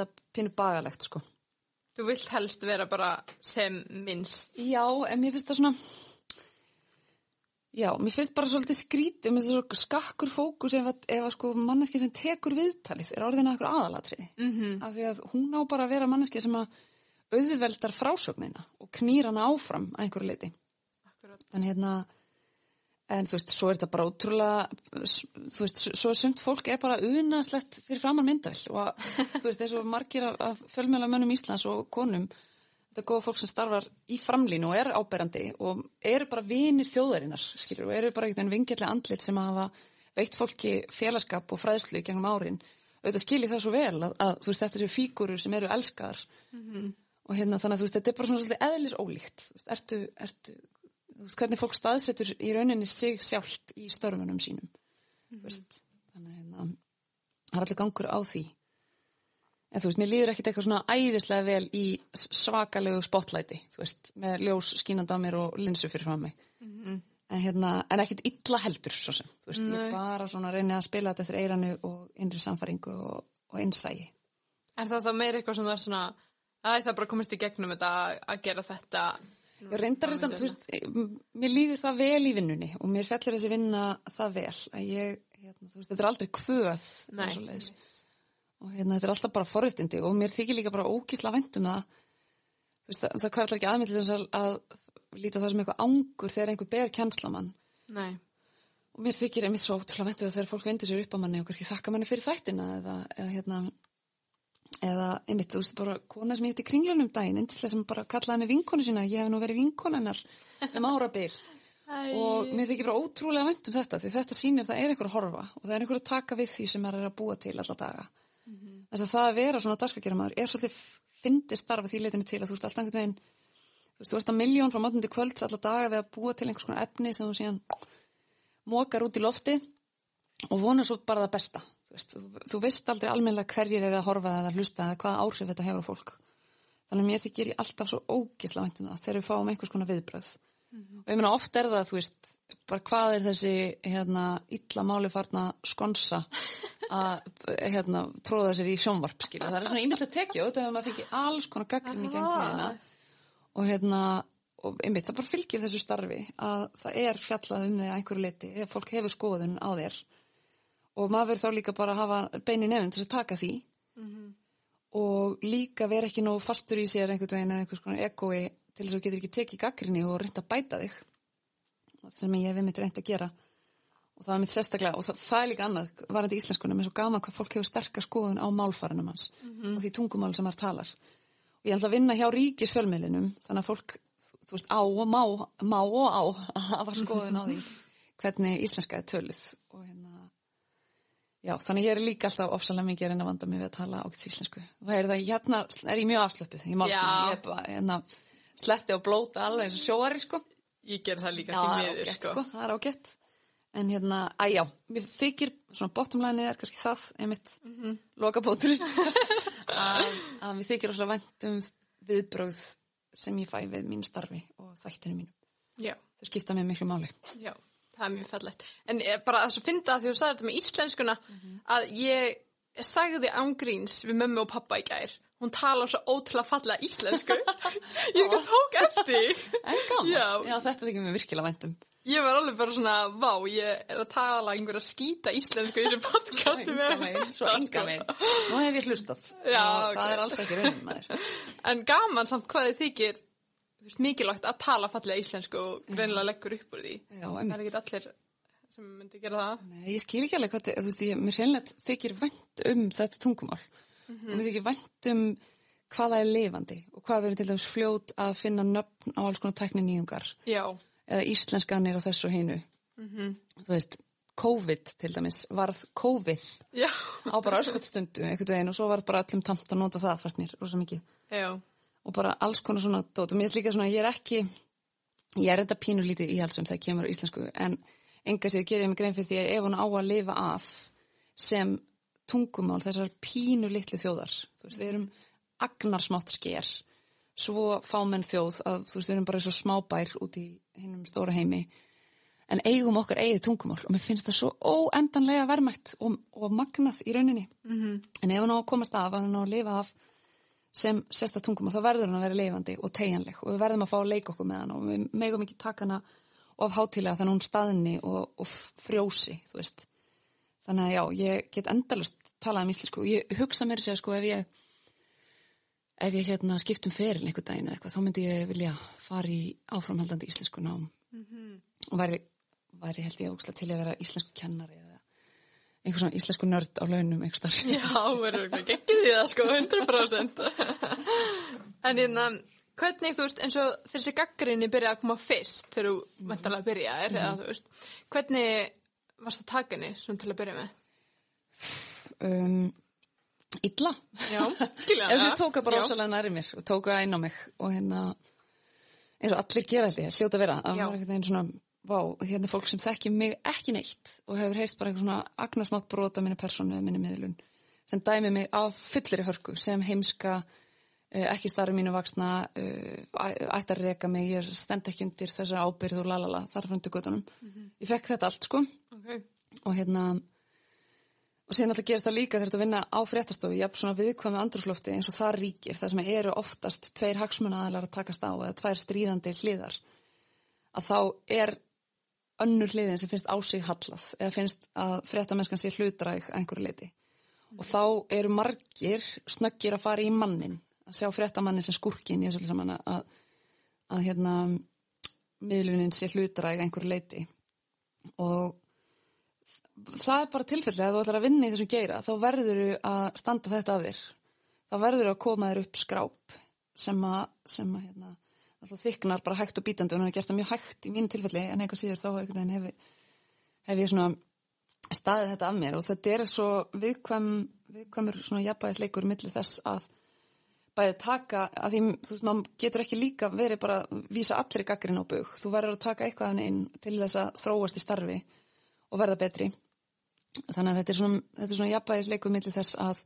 það, það pínu bagalegt sko. Þú vilt helst vera bara sem minnst. Já, en mér finnst það svona já, mér finnst bara svolítið skrítið. Mér finnst það svo skakkur fókus ef að, ef að sko manneski sem tekur viðtalið er orðin að eitthvað aðalatriði. Mm -hmm. af því að hún á bara að vera manneski sem að auðveldar frásögnina og knýr hana áfram að einhverju leiti en hérna en þú veist, svo er þetta bara ótrúlega þú veist, svo sumt fólk er bara unaslegt fyrir framann myndavill og þú veist, eins og margir af, fjölmjölamönnum Íslands og konum þetta er góða fólk sem starfar í framlínu og er áberandi og eru bara vinir þjóðarinnar, skilur, og eru bara einhvern veginn vingjallega andlit sem hafa veitt fólki félagskap og fræðslu í gegnum árin. Auðvitað skilji það svo vel að, að þú veist, þetta séu fígurur sem eru elskaðar og hérna þannig að þú veist, þetta er bara svona svolítið eðlis ólíkt, þú veist, ertu, ertu þú veist, hvernig fólk staðsetur í rauninni sig sjálft í störfunum sínum. Þú veist, þannig að hérna það er allir gangur á því. En þú veist, mér líður ekkit eitthvað svona æðislega vel í svakalegu spotlighti, þú veist, með ljós skínandi á mér og linsu fyrir fram mig. En hérna, en ekkit illa heldur svo sem, þú veist, ég Nei. er bara svona að reyna að spila þetta eftir eiranu og innri samfæringu og, og innsægi Er það þá meira eitthvað sem er svona að það bara komist í gegnum þetta að gera þetta Ég reyndar þetta, þú veist, mér líður það vel í vinnunni og mér fellur þessi vinna það vel ég, hérna, þú veist, þetta er aldrei kvöð Nei. og hérna, þetta er alltaf bara forréttindi og mér þykir líka bara ógísla vænt um það þú veist, það, það kvarlar ekki aðmynd til þess að, að líta það sem eitthvað angur þegar einhver ber kjenslamann Nei, og mér þykir einmitt svo ótrúlega um það þegar fólk vindur sér upp á manni og kannski þakka manni fyrir þættina eða, eða hérna eða einmitt, þú veist, bara kona sem ég hitt í kringlunum daginn, endislega sem bara kallaði mig vinkonu sína, ég hef nú verið vinkonennar um árabil. Og mér þykir bara ótrúlega vænt um þetta því þetta sýnir að það er einhver að horfa og það er einhver að taka við því sem maður er að búa til alla daga. Þess að það að vera svona dagskakera maður er svolítið fyndi starfa því leitinu til að þú veist alltaf einhvern veginn þú veist, þú ert að miljón frá máttundi kvölds alla daga við að búa til einhvers konar efni sem þú síðan mókar út í lofti og vonar svo bara það besta veist, þú, veist aldrei almennilega hverjir er að horfa eða hlusta eða hvaða áhrif þetta hefur á fólk. Þannig að mér þykir ég alltaf svo ógisla væntum það þegar við fáum einhvers konar viðbröð og ég meina oft er það, þú veist bara hvað er þessi hérna illa máli farna skonsa að hérna tróða sér í sjónvarp skilja, það er svona ímyndilegt tekið og þetta maður fengi alls konar gaggrinni í gegn tíðina. Og hérna og einmitt það bara fylgir þessu starfi að það er fjallað um þig að einhverju liti ef fólk hefur skoðun á þér og maður verður þá líka bara að hafa bein í nefn til að taka því. Og líka vera ekki nóg fastur í sér einhvern veginn eða einhvers konar egoi til þess að þú getur ekki tekið gaggrinni og reynda að bæta þig. Sem ég hef einmitt reynd að gera. Og það er mitt sérstaklega og það, það er líka annað varandi í íslenskunum er svo gaman hvað fólk hefur sterkar skoðun á málfaranum hans og því tungumál sem maður talar. Og ég ætla að vinna hjá ríkisfjölmiðlinum þannig að fólk, þú, þú veist, á og má má og á að hafa skoðun á því hvernig íslenska er töluð og hérna já, þannig ég er líka alltaf ofsalega mikið að reyna að vanda mig við að tala ákveðs íslensku það er það, hérna er ég mjög afslöpuð í málskunum, Já. ég er bara hérna, sletti og blóta alveg eins og sjóari sko Ég ger það líka því miður, sko. sko. það er ágætt en hérna, að já, mér þykir svona bottomlæni er kannski það einmitt mm Mhm. lokabótur að, að mér þykir óslega vænt um viðbrögð sem ég fæ við mínu starfi og þættinu mínu Já, þau skipta mér miklu máli já, það er mjög fallegt. En ég, bara þess að finna að því þú sagði þetta með íslenskuna, að ég sagði ángríns við mömmu og pappa í gær. Hún talar svo ótrúlega fallega íslensku. ég ekki tók eftir. en gaman, Já. þetta þykir mér virkilega vænt um Ég var alveg bara svona, vá, ég er að tala einhverja skýta íslensku í þessu podcastu megin, svo enga megin nú hef ég hlustað Já, það er alls ekki raunin maður En gaman samt hvað þið þykir veist, mikilvægt að tala fallega íslensku og greinilega leggur upp úr því. já, Það er ekki allir sem myndi gera það. Nei, ég skil ekki alveg hvað þetta, þú veist, ég, mér hreinlega þykir vænt um þetta tungumál. Og mér þykir vænt um hvað það er lifandi og hvað erum til dæmis fljót að finna nöfn á alls konar tækni nýjungar Já, eða íslenskanir á þessu og hinu. Þú veist, COVID til dæmis, varð COVID já, á bara öskutstundu einhvern veginn og svo varð bara öllum tamt að nota það fast mér rosa mikið. Já, og bara alls konar svona dót. Og mér er líka svona, ég er ekki ég er þetta pínu lítið íhaldsum þegar kemur á íslensku en enga sér gerir ég mig grein fyrir því að ef hún á að lifa af sem tungumál þessar pínu litlu þjóðar þú veist, við erum agnarsmátt sker svo fámenn þjóð að þú veist, við erum bara svo smábær út í hinnum stóra heimi en eigum okkar eigið tungumál. Og mér finnst það svo óendanlega verðmætt og, og magnað í rauninni. -hmm. en ef hún á að komast af, að hún á að lifa af sem sérsta tungumál, þá verður hann að vera lifandi og tegjanleg og við verðum að fá að leika okkur með hann og við megum ekki taka hana of hátilega þannig hún staðni og, og frjósi, þannig að já, ég get endalust talað um íslensku og ég hugsa mér sér sko ef ég ef ég hérna skiptum feril einhver daginn eða eitthvað, þá myndi ég vilja fara í áframhaldandi íslensku nám og væri, væri held ég ókslega til að vera íslensku kennari eða einhver svona íslensku nörd á launum einhver starf já, verður ekki geggið í það sko, 100%. en hérna, hvernig þú veist, eins og þessi gaggrinni byrjaði að koma fyrst þegar þú mentalega byrjaðir, eða þú veist, hvernig varst það takinni svona til að byrja með? um, illa. Já, skilja Ef þið tóka bara ósalega næri mér og tóka inn á mig og hérna eins og allir gera ég, hljóta vera. Að maður einhvern veginn svona, vá, hérna fólk sem þekki mig ekki neitt og hefur heyrst bara eitthvað svona agnarsmátt brota minni persónu eða minni miðlun sem dæmi mig af fullri hörku sem heimska eh, ekki starfi mínu vaksna ætti að reka mig, ég stend ekki undir þessar ábyrð og lalala, þar fröndu göttunum ég fekk þetta allt sko. Ok, og hérna og síðan alltaf gerist það líka þegar þú vinna á fréttastofu jafn svona viðkvæmi andrúslofti eins og það ríkir það sem eru oftast tveir hagsmunaaðalar að takast á eða tvær stríðandi hliðar að þá er önnur hliðin sem finnst á sig hallað eða finnst að fréttamennskan sé hlutræk að einhverju leiti og þá eru margir snöggir að fara í mannin að sjá fréttamannin sem skurkin í þessu saman að, að hérna miðlunin sé hlutræk að einhverju leiti og það er bara tilfelli að þú ætlar að vinna í þessum geira þá verður að standa þetta að þér. Þá verður að koma þér upp skráp sem að, sem að hérna, alltaf þyknar bara hægt og bítandi og hann er gert það mjög hægt í mínu tilfelli en eitthvað síður þá hef, hef ég svona staðið þetta af mér. Og þetta er svo viðkvæm, viðkvæmur svona jafnbæðisleikur millir þess að bæði taka, að því þú veist, maður getur ekki líka verið bara að vísa allir í gaggrinn á bug, þú verður að taka eitthvað af henni inn til þess að þróast í starfi og verða betri. Þannig að þetta er svona, svona jafnbæðisleikum millir þess að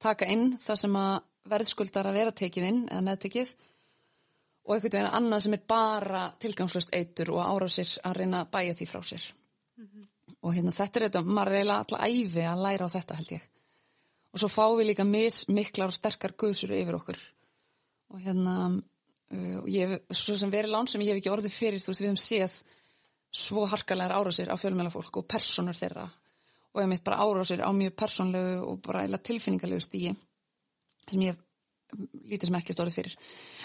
taka inn það sem að verðskuldar að vera tekið inn eða neðtekið og einhvern veginn annað sem er bara tilgangslöst eitur og árásir að reyna að bæja því frá sér. Og hérna þetta er þetta, maður eiginlega alltaf æfi að læra á þetta held ég. Og svo fáum við líka mis, miklar og sterkar guðsur yfir okkur. Og hérna uh, og ég hef svo sem verið lán sem ég hef ekki orðið fyrir þú veist við hefum séð svo harkalegar árásir á fjölmjölafólk og personur þeirra. Og ég mitt bara árásir á mjög personlegu og bara tilfinningarlegu stíi sem ég hef lítið sem ekkert orðið fyrir.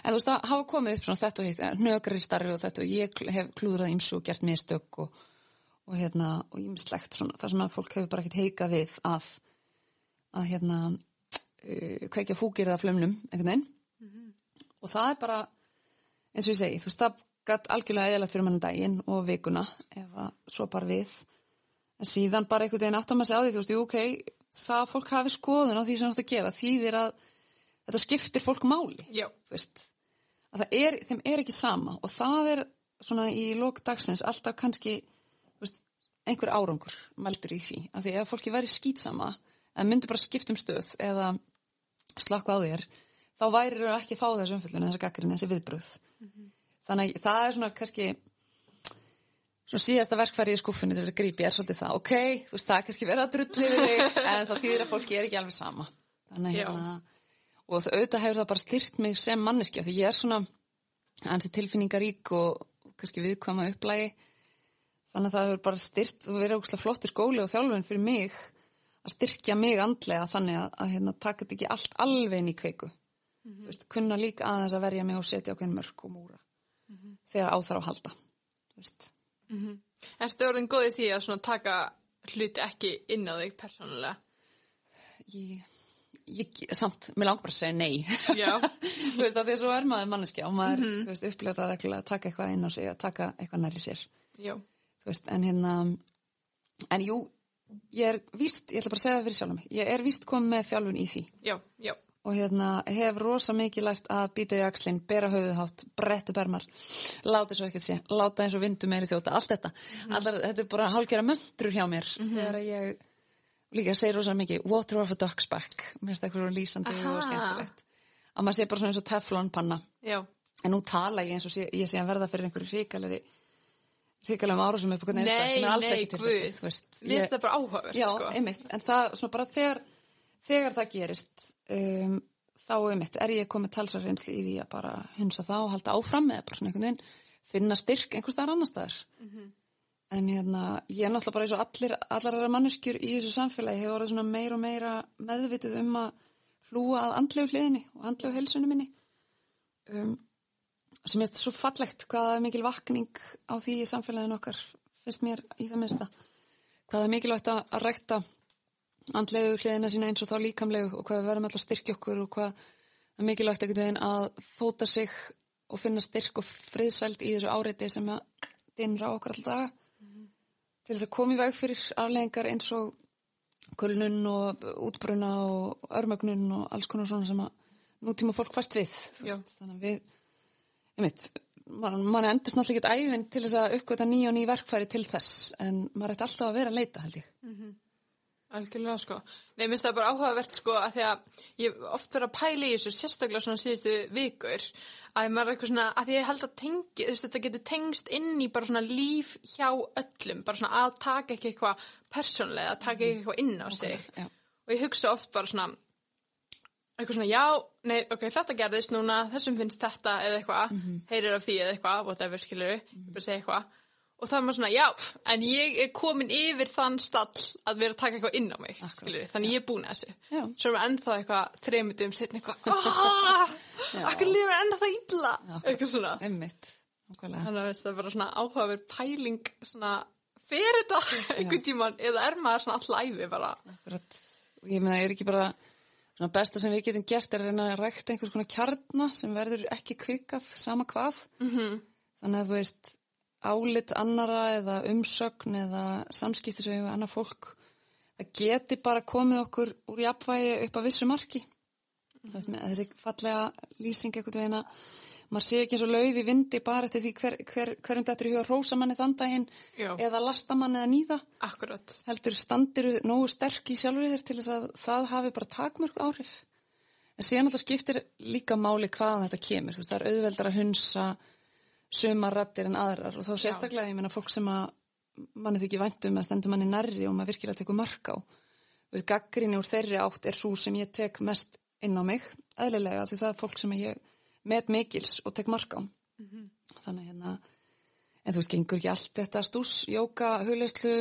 En þú veist að hafa komið upp svona þetta og hitt nögrar í starfi og þetta og ég hef klúðrað ímsu og gert mistök og, og hérna og ímislegt svona þar sem að fólk hefur bara ekkert heika við að að hérna uh, kveikja fúkir eða flömnum einhvern veginn. Og það er bara eins og ég segi, þú veist það gætt algjörlega eðalagt fyrir mann daginn og vikuna ef að svo bara við. En síðan bara einhvern veginn áttum að segja á því þú veist, jú, ok, það fólk hafi skoðun á því sem það átt að gera, þýðir að þetta skiptir fólk máli að er, þeim er ekki sama og það er svona í lók dagsins alltaf kannski veist, einhver árangur mældur í því, af því ef fólki væri skýtsama en myndi bara skipt um stöð eða slakka á þér þá væri þau ekki að fá þessu umfyllun þessi gaggrinn, þessi viðbröð þannig að það er svona kannski svona síðasta verkfæri í til þess að grípi er svolítið það, ok, þú veist það kannski verið að drulli við þig en það þýðir að fólki er ekki alveg sama. Þannig að hérna og auðvitað hefur það bara styrt mig sem manneskja því ég er svona ansi tilfinningarík og kannski viðkvæma upplægi þannig að það hefur bara styrt og verið ógustlega flottur skóli og þjálfun fyrir mig að styrkja mig andlega þannig að, að hérna, taka þetta ekki allt alveg inn í kveiku. Þú veist, kunna líka aðeins að verja mig og setja okkur mörg og múra þegar á þarf að halda þú veist. Ertu orðin góð í því að taka hluti ekki inn á þig persónulega? ég, ég, samt, mér langar bara að segja nei. Þú veist að því að svo er maður manneskja og maður, þú veist, upplega það reglulega að taka eitthvað inn á sig, að taka eitthvað nærri sér. Já. þú veist, en hérna en jú, ég er víst, ég ætla bara að segja það fyrir sjálf ég er víst komið með þjálfun í því. Já, já. og hérna hef rosa mikið lært að býta í axlinn, bera höfuðhátt brettu bermar, láta svo ekkert sé láta eins og vindu meiri þjóta, allt þetta. Allar, þetta er bara hálfgerða möndrur hjá mér þegar ég líka segir rosa mikið, water off a duck's back mér finnst það eitthvað svo lýsandi Aha. og skemmtilegt að maður sé bara svona eins og teflon panna Já. en nú tala ég eins og sé, ég sé að verða fyrir einhverju hrikalegri hrikalegum árásum upp Nei, nei, veist, Mér finnst það bara áhugavert, Já, sko. einmitt, en það, svona bara þegar, þegar það gerist, um, þá einmitt er ég komið talsarreynsli í því að bara hunsa það og halda áfram eða bara svona einhvern veginn finna styrk einhvers staðar annar staðar. En hérna, ég er náttúrulega bara eins og allir, allar aðra manneskjur í þessu samfélagi hefur orðið svona meira og meira meðvituð um að hlúa að andlegu hliðinni og andlegu heilsunni minni. Um, sem er svo fallegt hvað er mikil vakning á því í samfélaginu okkar finnst mér í það minnsta hvað er mikilvægt að, rækta andlegu hliðina sína eins og þá líkamlegu og hvað við verðum alltaf styrkja okkur og hvað er mikilvægt einhvern veginn að fóta sig og finna styrk og friðsæld í þessu áreiti sem að dynra okkur alltaf til þess að koma í veg fyrir afleggingar eins og kulnun og útbruna og örmögnun og alls konar svona sem að nútíma fólk fast við veist. þannig að við ég veit, man, man endist náttúrulega ekki æfinn til þess að uppgöta ný og ný verkfæri til þess en maður ætti alltaf að vera að leita held ég Algjörlega sko. Nei, minnst það bara áhugavert sko að því að ég oft verið að pæla í þessu sérstaklega svona síðustu vikur að maður er eitthvað svona, að því ég held að tengi, þú veist, þetta getur tengst inn í bara svona líf hjá öllum, bara svona að taka ekki eitthvað persónlega, að taka ekki eitthvað inn á sig já. og ég hugsa oft bara svona eitthvað svona, já, nei, ok, þetta gerðist núna, þessum finnst þetta eða eitthvað, heyrir af því eða eitthvað, whatever, skilur ég bara segja eitthvað og það er maður svona, já, en ég er komin yfir þann stall að vera að taka eitthvað inn á mig, Akkurat, þannig ég er búin að þessu. Já. Svo er maður ennþá eitthvað þreymundum setni eitthvað, aaaah, akkur lifur ennþá það illa, eitthvað svona. Einmitt. Þannig að veist, það er bara svona áhugaverð pæling svona fyrir þetta einhvern tíman eða er maður svona all æfi bara. Akkurat. Ég meina, er ekki bara svona besta sem við getum gert er að reyna að rækta einhvers konar kjarna sem verður ekki kvikað sama hvað. -hmm. Þannig að þú veist, álit annara eða umsögn eða samskipti sem við annar fólk, það geti bara komið okkur úr jafnvægi upp að vissu marki. veist, með, þessi fallega lýsing einhvern veginn að maður sé ekki eins og lauf í vindi bara eftir því hver, hver, hverjum þetta er í huga rósamanni þann daginn Já. eða lastamanni eða nýða Akkurat. heldur standiru nógu sterk í sjálfur þér til þess að það hafi bara takmörg áhrif en síðan alltaf skiptir líka máli hvaðan þetta kemur þú veist, það er auðveldar að hunsa sumar rattir en aðrar. Og þá sérstaklega ég meina fólk sem að manni þykir væntum að stendur manni nærri og maður virkilega tekur mark á. Gaggrinni úr þeirri átt er svo sem ég tek mest inn á mig eðlilega því það er fólk sem ég met mikils og tek mark á. Þannig að hérna en þú veist, gengur ekki allt þetta stús jóka, hugleyslu,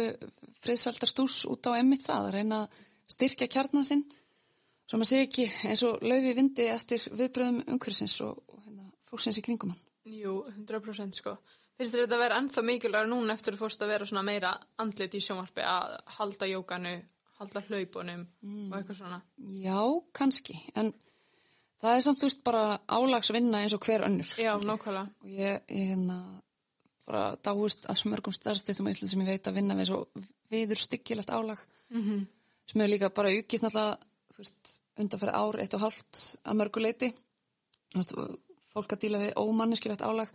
friðsaldar stús út á emmitt það, að reyna að styrkja kjarnan sinn svo maður sé ekki eins og laufi vindi eftir viðbröðum umhverfisins og, og hérna, fólksins í kringum hann Jú, 100% sko. Finnst þér þetta að vera ennþá mikilvægur núna eftir að fórst að vera svona meira andlit í sjónvarpi að halda jókanu, halda hlaupunum og eitthvað svona? Já, kannski, en það er samt þú veist bara álagsvinna eins og hver önnur Já, nákvæmlega. og ég, ég hérna bara dáist að svo mörgum starfstöðum Ísland sem ég veit að vinna við svo viður styggilegt álag Mm sem er líka bara aukist náttúrulega þú veist, undanfæri ár, eitt og hálft að mörgu leiti Þú veist, fólk að díla við ómanneskilegt álag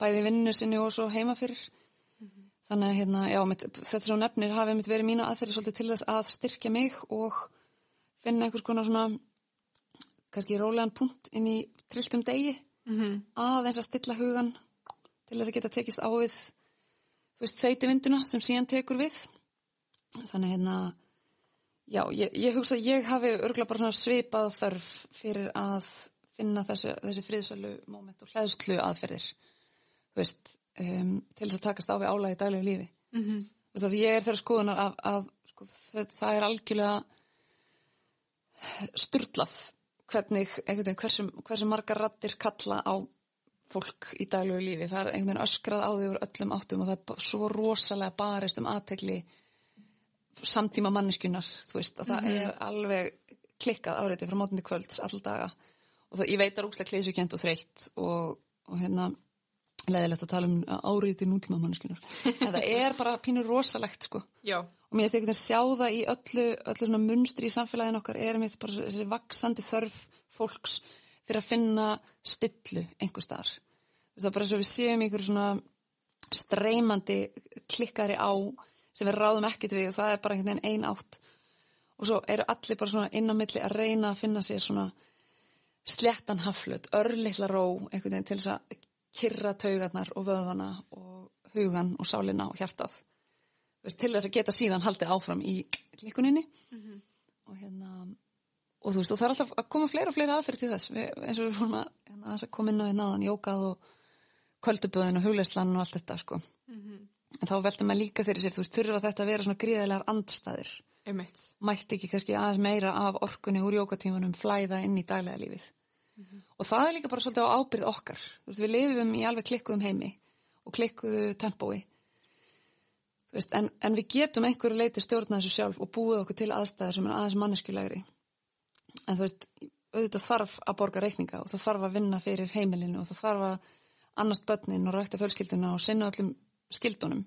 bæði í vinnu sinni og svo heima fyrir. Þannig að hérna, já, mitt, þetta svo nefnir hafi mitt verið mínu aðferði svolítið til þess að styrkja mig og finna einhvers konar svona kannski rólegan punkt inn í trilltum degi. -hmm. aðeins að stilla hugan til þess að geta tekist á við þeiti vinduna sem síðan tekur við. Þannig hérna já, ég, ég hugsa að ég hafi örgulega bara svipað þörf fyrir að finna þessi, þessi friðsælu moment og hlæðslu aðferðir veist, um, til þess að takast á við álægi daglegu lífi Mm -hmm. veist að ég er þeirra skoðunar að, að sko, það, það er algjörlega sturlað hvernig, einhvern veginn, hversu, hversu margar rattir kalla á fólk í daglegu lífi. Það er einhvern veginn öskrað á því úr öllum áttum og það er svo rosalega barist um aðtegli samtíma manneskunar, þú veist, að það er alveg klikkað áriði frá mótandi kvölds all daga og það, ég veit að rúkslega kleysukent og þreytt og, og hérna leðilegt að tala um áriði nútíma manneskunar. en það er bara pínur rosalegt, sko Já, og mér finnst einhvern veginn sjá það í öllu, öllu munstri í samfélaginu okkar er mitt bara þessi vaksandi þörf fólks fyrir að finna stillu einhver staðar. Það er bara svo við séum ykkur svona streymandi klikkari á sem við ráðum ekkert við og það er bara einhvern veginn ein átt og svo eru allir bara svona inn á milli að reyna að finna sér svona sléttan haflut, örlittla ró einhvern veginn til þess að kyrra taugarnar og vöðvana og hugan og sálina og hjartað. Þú veist, til þess að geta síðan haldið áfram í klikkuninni. Og hérna og þú veist, og það er alltaf að koma fleira og fleira aðferð til þess. Við, eins og við fórum að, hérna, að koma inn á hérna aðan jókað og kvölduböðin og hugleislan og allt þetta sko. En þá veltum maður líka fyrir sér, þú veist, þurfa þetta að vera svona gríðalegar andstæður einmitt. mætti ekki kannski aðeins meira af orkunni úr jókatímanum flæða inn í daglega lífið. Og það er líka bara svolítið á ábyrð okkar. Veist, við lifum í alveg klikkuðum heimi og klikkuðu tempói. Veist, en, en við getum einhverju leiti stjórna þessu sjálf og búið okkur til aðstæður sem er aðeins manneskulegri en þú veist, auðvitað þarf að borga reikninga og það þarf að vinna fyrir heimilinu og það þarf að annast börnin og rækta fjölskylduna og sinna öllum skildunum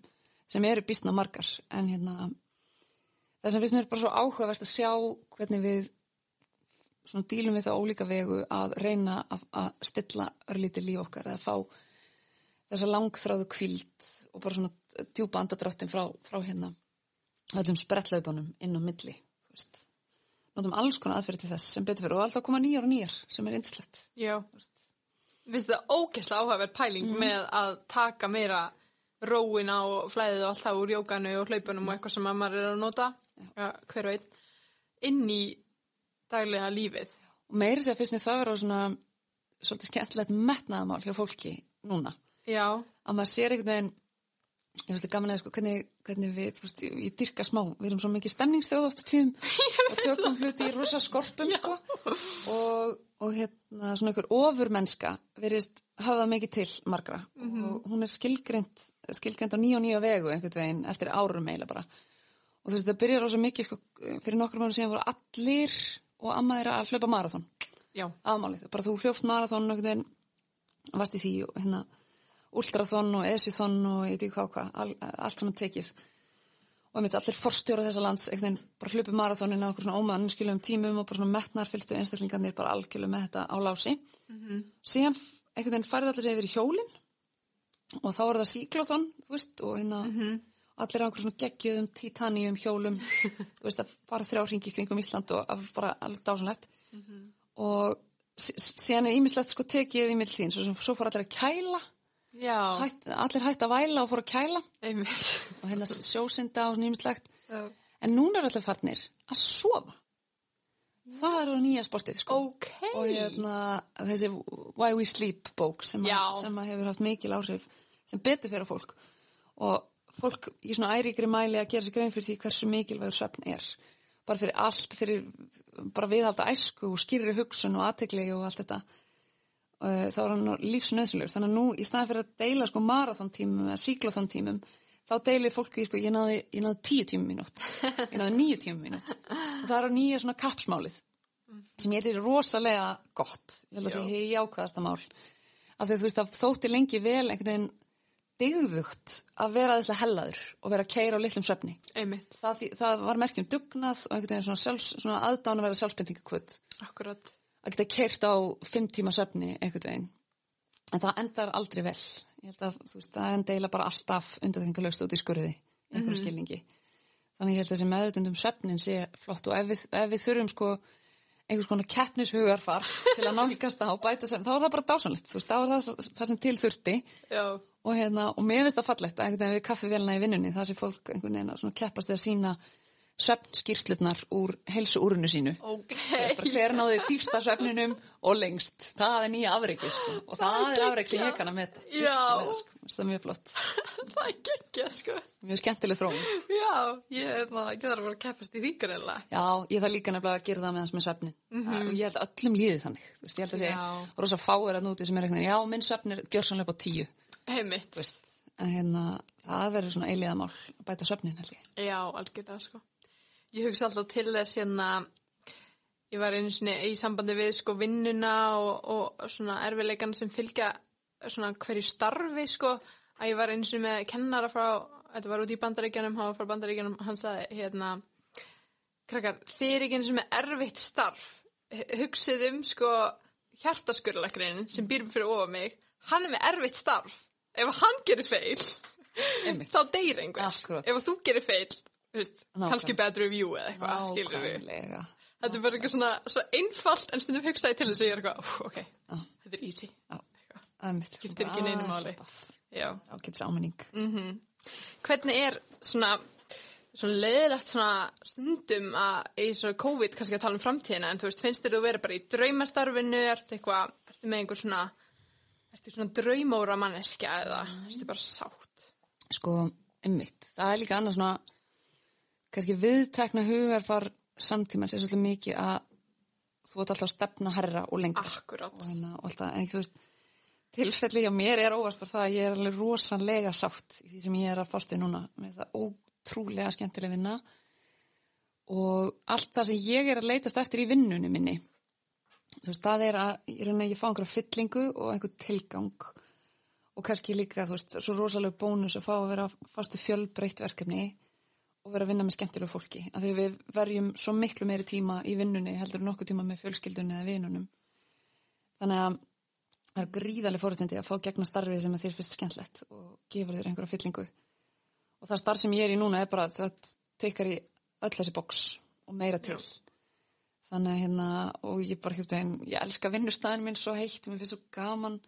sem eru býstna margar. En hérna það sem finnst mér bara svo áhugavert að sjá hvernig við svona dílum við það ólíka vegu að reyna að, að stilla örlítið líf okkar eða fá þessa langþráðu kvíld og bara svona djúpa andadráttin frá, frá hérna öllum sprettlaupunum inn á milli þú veist. Notum alls konar aðferði til þess sem betur fyrir og alltaf koma nýjar og nýjar sem er yndislegt. Já. Finnst það ógeðslega áhugaverð pæling með að taka meira róina og flæðið og allt það úr jókanu og hlaupunum og eitthvað sem að maður er að nota, hver og einn, inn í daglega lífið. Og meiri sér finnst mér það vera svona svolítið skemmtilegt metnaðamál hjá fólki núna. Já, Að maður sér einhvern veginn ég veist gaman að sko, hvernig, hvernig við, þú veist, ég, dyrka smá, við erum svo mikið stemningstjóð ofta tíðum og tökum hluti í rosa skorpum, sko, og, og hérna, svona einhver ofurmennska verist hafa mikið til margra. Og hún er skilgreint, skilgreint á nýja og nýja vegu einhvern veginn eftir árum eiginlega bara. Og þú veist, það byrjar rosa mikið, sko, fyrir nokkrum árum síðan voru allir og amma þeirra að hlaupa marathon. Já, aðmálið, bara þú hljófst einhvern veginn, varst í því og hérna ultrathon og esjuthon og ég veit ekki hvað hvað, all, allt saman tekið. Og einmitt allir forstjóra þessa lands veginn bara hlupi marathónin á okkur svona ómannskilum tímum og bara svona metnar fylgstu einstaklingarnir bara algjörlega með þetta á lási. Síðan einhvern veginn færði allir yfir í hjólin og þá var það síklóþon þú veist og hérna allir á svona geggjöðum titanium hjólum þú veist að fara þrjá hringi kringum Ísland og var bara alveg dásanlegt og sí- síðan er ímislegt sko tekið í milltíðin svo, svo fór allir að kæla. Hætt, allir hætt að væla og fór að kæla. Einmitt. og hérna sjósinda og nýmislegt en núna er allir farnir að sofa. Það er á nýja sportið sko. Ok. og hérna þessi Why We Sleep bók sem, að, sem að hefur haft mikil áhrif sem betur fyrir fólk. Og fólk í svona æríkri mæli að gera sér grein fyrir því hversu mikilvægur svefn er. Bara fyrir allt, fyrir bara viðhalda æsku og skýrri hugsun og aðtegli og allt þetta. Þá er hann lífsnöðsynlegur þannig að nú í staðan fyrir að deila sko marathontímum eða síklóthontímum þá deilir fólki sko, ég náði, ég náði tíu tímum í nótt. Ég náði níu tímum í nótt. Og það er á nýja svona kapsmálið sem ég er rosalega gott. Ég held að það sé jákvæðasta mál. Af því að þú veist að þótti lengi vel einhvern veginn digðugt að vera þesslega hellaður og vera að keira á litlum Einmitt. það, það var merkjum dugnað og einhvern veginn svona, sjálfs, svona aðdána að vera sjálfsbendingakvöld Akkurat. að geta keirt á fimm tíma svefni einhvern veginn. En það endar aldrei vel. Ég held að þú veist, það endeila bara alltaf undarþengalöst út í skurði í einhverju skilningi. Þannig ég held að þessi meðutundum svefnin sé flott og ef við, ef við þurfum sko einhvers konar keppnishugarfar til að nálgast það og bæta svefn, þá er það bara dásanlegt þú veist, þá er það það sem til þurfti. Já. Og, hérna, og mér finnst það fallegt að einhvern veginn við kaffivélina í vinnunni það sem fólk einhvern veginn að keppast að sína svefnskýrslutnar úr heilsu úrunu sínu Ok. bara hver náði dýfsta svefninum og lengst það er nýja afreikið sko. og það er afreik sem ég kann að. Virkilega, sko. Það er mjög flott það er geggja, sko. mjög skemmtileg þróun Já, ég, hérna, ég þarf að vera keppast í greinlega. já, ég þarf líka nefnilega að gera það með hans með svefnin og ég held að öllum líði þannig veist, ég held að segja, rosa fáir að núti sem er eitthvað, já, minn svefn er gjörsanlega upp á tíu Einmitt. en hérna, það verður svona eiliðamál að bæta svefnin held ég. Já, algjörlega, sko. Ég hugsa alltaf til þess hérna, ég var einu sinni í sambandi við sko vinnuna og, og svona erfileikan sem fylgja svona hverju starfi sko, að ég var einu sinni með kennara frá, þetta var út í bandaríkjanum, hann var frá bandaríkjanum, hann sagði hérna, krakkar, þið er ekki einu sinni með erfitt starf, hugsið um sko hjartaskurlækrin sem býr fyrir ofa mig, hann er með erfitt starf, ef hann gerir feil, Einmitt. þá deyr einhver. Akkúrat. Ef þú gerir feil, veist, kannski bad review eða eitthvað. Þetta er bara eitthvað svona, svo einfalt en stundum hugsaði til þess að ég er eitthvað, "Úff, ok, Já. þetta er easy. Skiptir ekki neinu máli. Já. Ágætis áminning. Mm Hvernig er svona, svona leiðilegt svona stundum að í svona COVID kannski að tala um framtíðina en þú veist, finnst þér þú vera bara í draumastarfinu, ertu eitthvað, ertu með einhver svona, ertu svona draumóra manneskja eða ertu bara sátt? Sko, einmitt. Það er líka annað svona, kannski viðtekna hugarfar samtíma sér svolítið mikið að þú ert alltaf að stefna herra og lengra. Akkurát. Og, hérna, og alltaf, en þú veist, tilfelli hjá mér er óvast bara það að ég er alveg rosalega sátt í því sem ég er að fástu núna. Mér finnst það ótrúlega skemmtileg vinna og allt það sem ég er að leitast eftir í vinnunni minni þú veist, það er að ég, reyna, ég fá einhverja fyllingu og einhver tilgang. Og kannski líka, þú veist, svo rosalega bónus að fá að vera fastu fjölbreytt verkefni og vera að vinna með skemmtilegu fólki. Af því við verjum svo miklu meiri tíma í vinnunni heldur en nokkuð tíma með fjölskyldunni eða vinunum. Þannig að það er gríðarlega fórhættindi að fá gegna starfi sem að þér finnst skemmtlegt og gefa þér einhverja fyllingu. Og það starf sem ég er í núna er bara að það teikar í öll þessi boks og meira til þannig að hérna og ég bara hjútt að ég elska vinnustæðin minn svo heitt, mér finnst svo gaman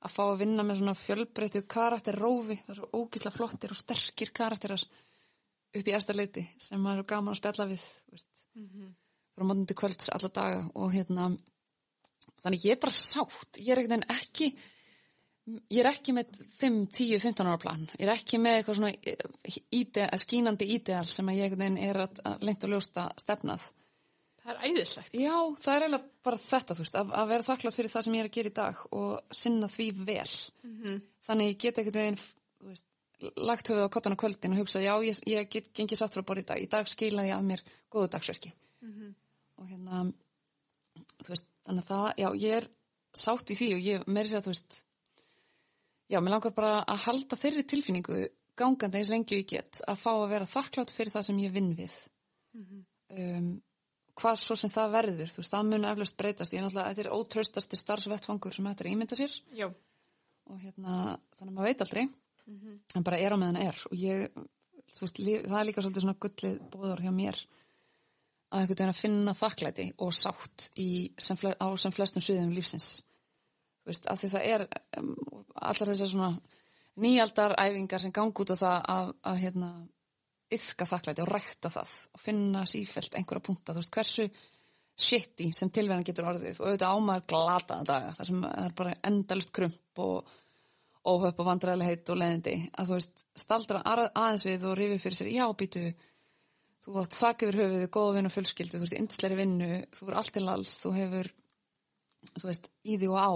að fá að vinna með svona fjölbreyttu karakterrófi, það er svo ógislega flottir og sterkir karakterar upp í eftir leiti sem maður er gaman að spjalla við þú veist, frá mótum til kvölds alla daga og hérna þannig ég er bara sátt, ég er ekkert en ekki ég er ekki með 5, 10, 15 ára plan. Ég er ekki með eitthvað svona ide, skínandi ídeal sem að ég einhvern veginn er að, að lengt og ljósta stefnað Það er æðislegt. Já, það er eiginlega bara þetta, þú veist, að, að vera þakklátt fyrir það sem ég er að gera í dag og sinna því vel. Þannig ég get ekkert veginn, þú veist, lagt höfuð á kottan á kvöldin og hugsa, já, ég, ég get gengið sátt frá borð í dag. Í dag skilaði ég að mér góðu dagsverki. Og hérna, þú veist, þannig að það, já, ég er sátt í því og ég meiri sér að, þú veist, já, mér langar bara að halda þeirri tilfinningu gangandi eins lengi og ég get að fá að vera þakklátt fyrir það sem ég vinn við um, hvað svo sem það verður þú veist, það mun eflaust breytast. Ég er náttúrulega, þetta er ótraustasti starfsvettfangur sem þetta er að ímynda sér. Já. og hérna, þannig að maður veit aldrei. En bara er á meðan er. Og ég, þú veist, líf, það er líka svolítið svona gullið bóður hjá mér að einhvern veginn að finna þakklæti og sátt í, sem fle, á sem flestum sviðum lífsins. Þú veist, af því það er um, allar þessar svona nýjaldar æfingar sem gang út á það að, að hérna, yfka þakklæti og rækta það og finna sífelt einhverja punta, þú veist, hversu shitty sem tilverðan getur orðið. Og auðvitað ámaður glataða daga þar sem það er bara endalust krump og óhöpp og vandræðilegheit og leðindi að þú veist, staldra að- aðeins við og rifi fyrir sér, já, býtu þú átt þakk yfir höfuðu, góða vinn og fjölskyldu þú ert í yndisleiri vinnu, þú er allt til alls þú hefur, þú veist, í því og á.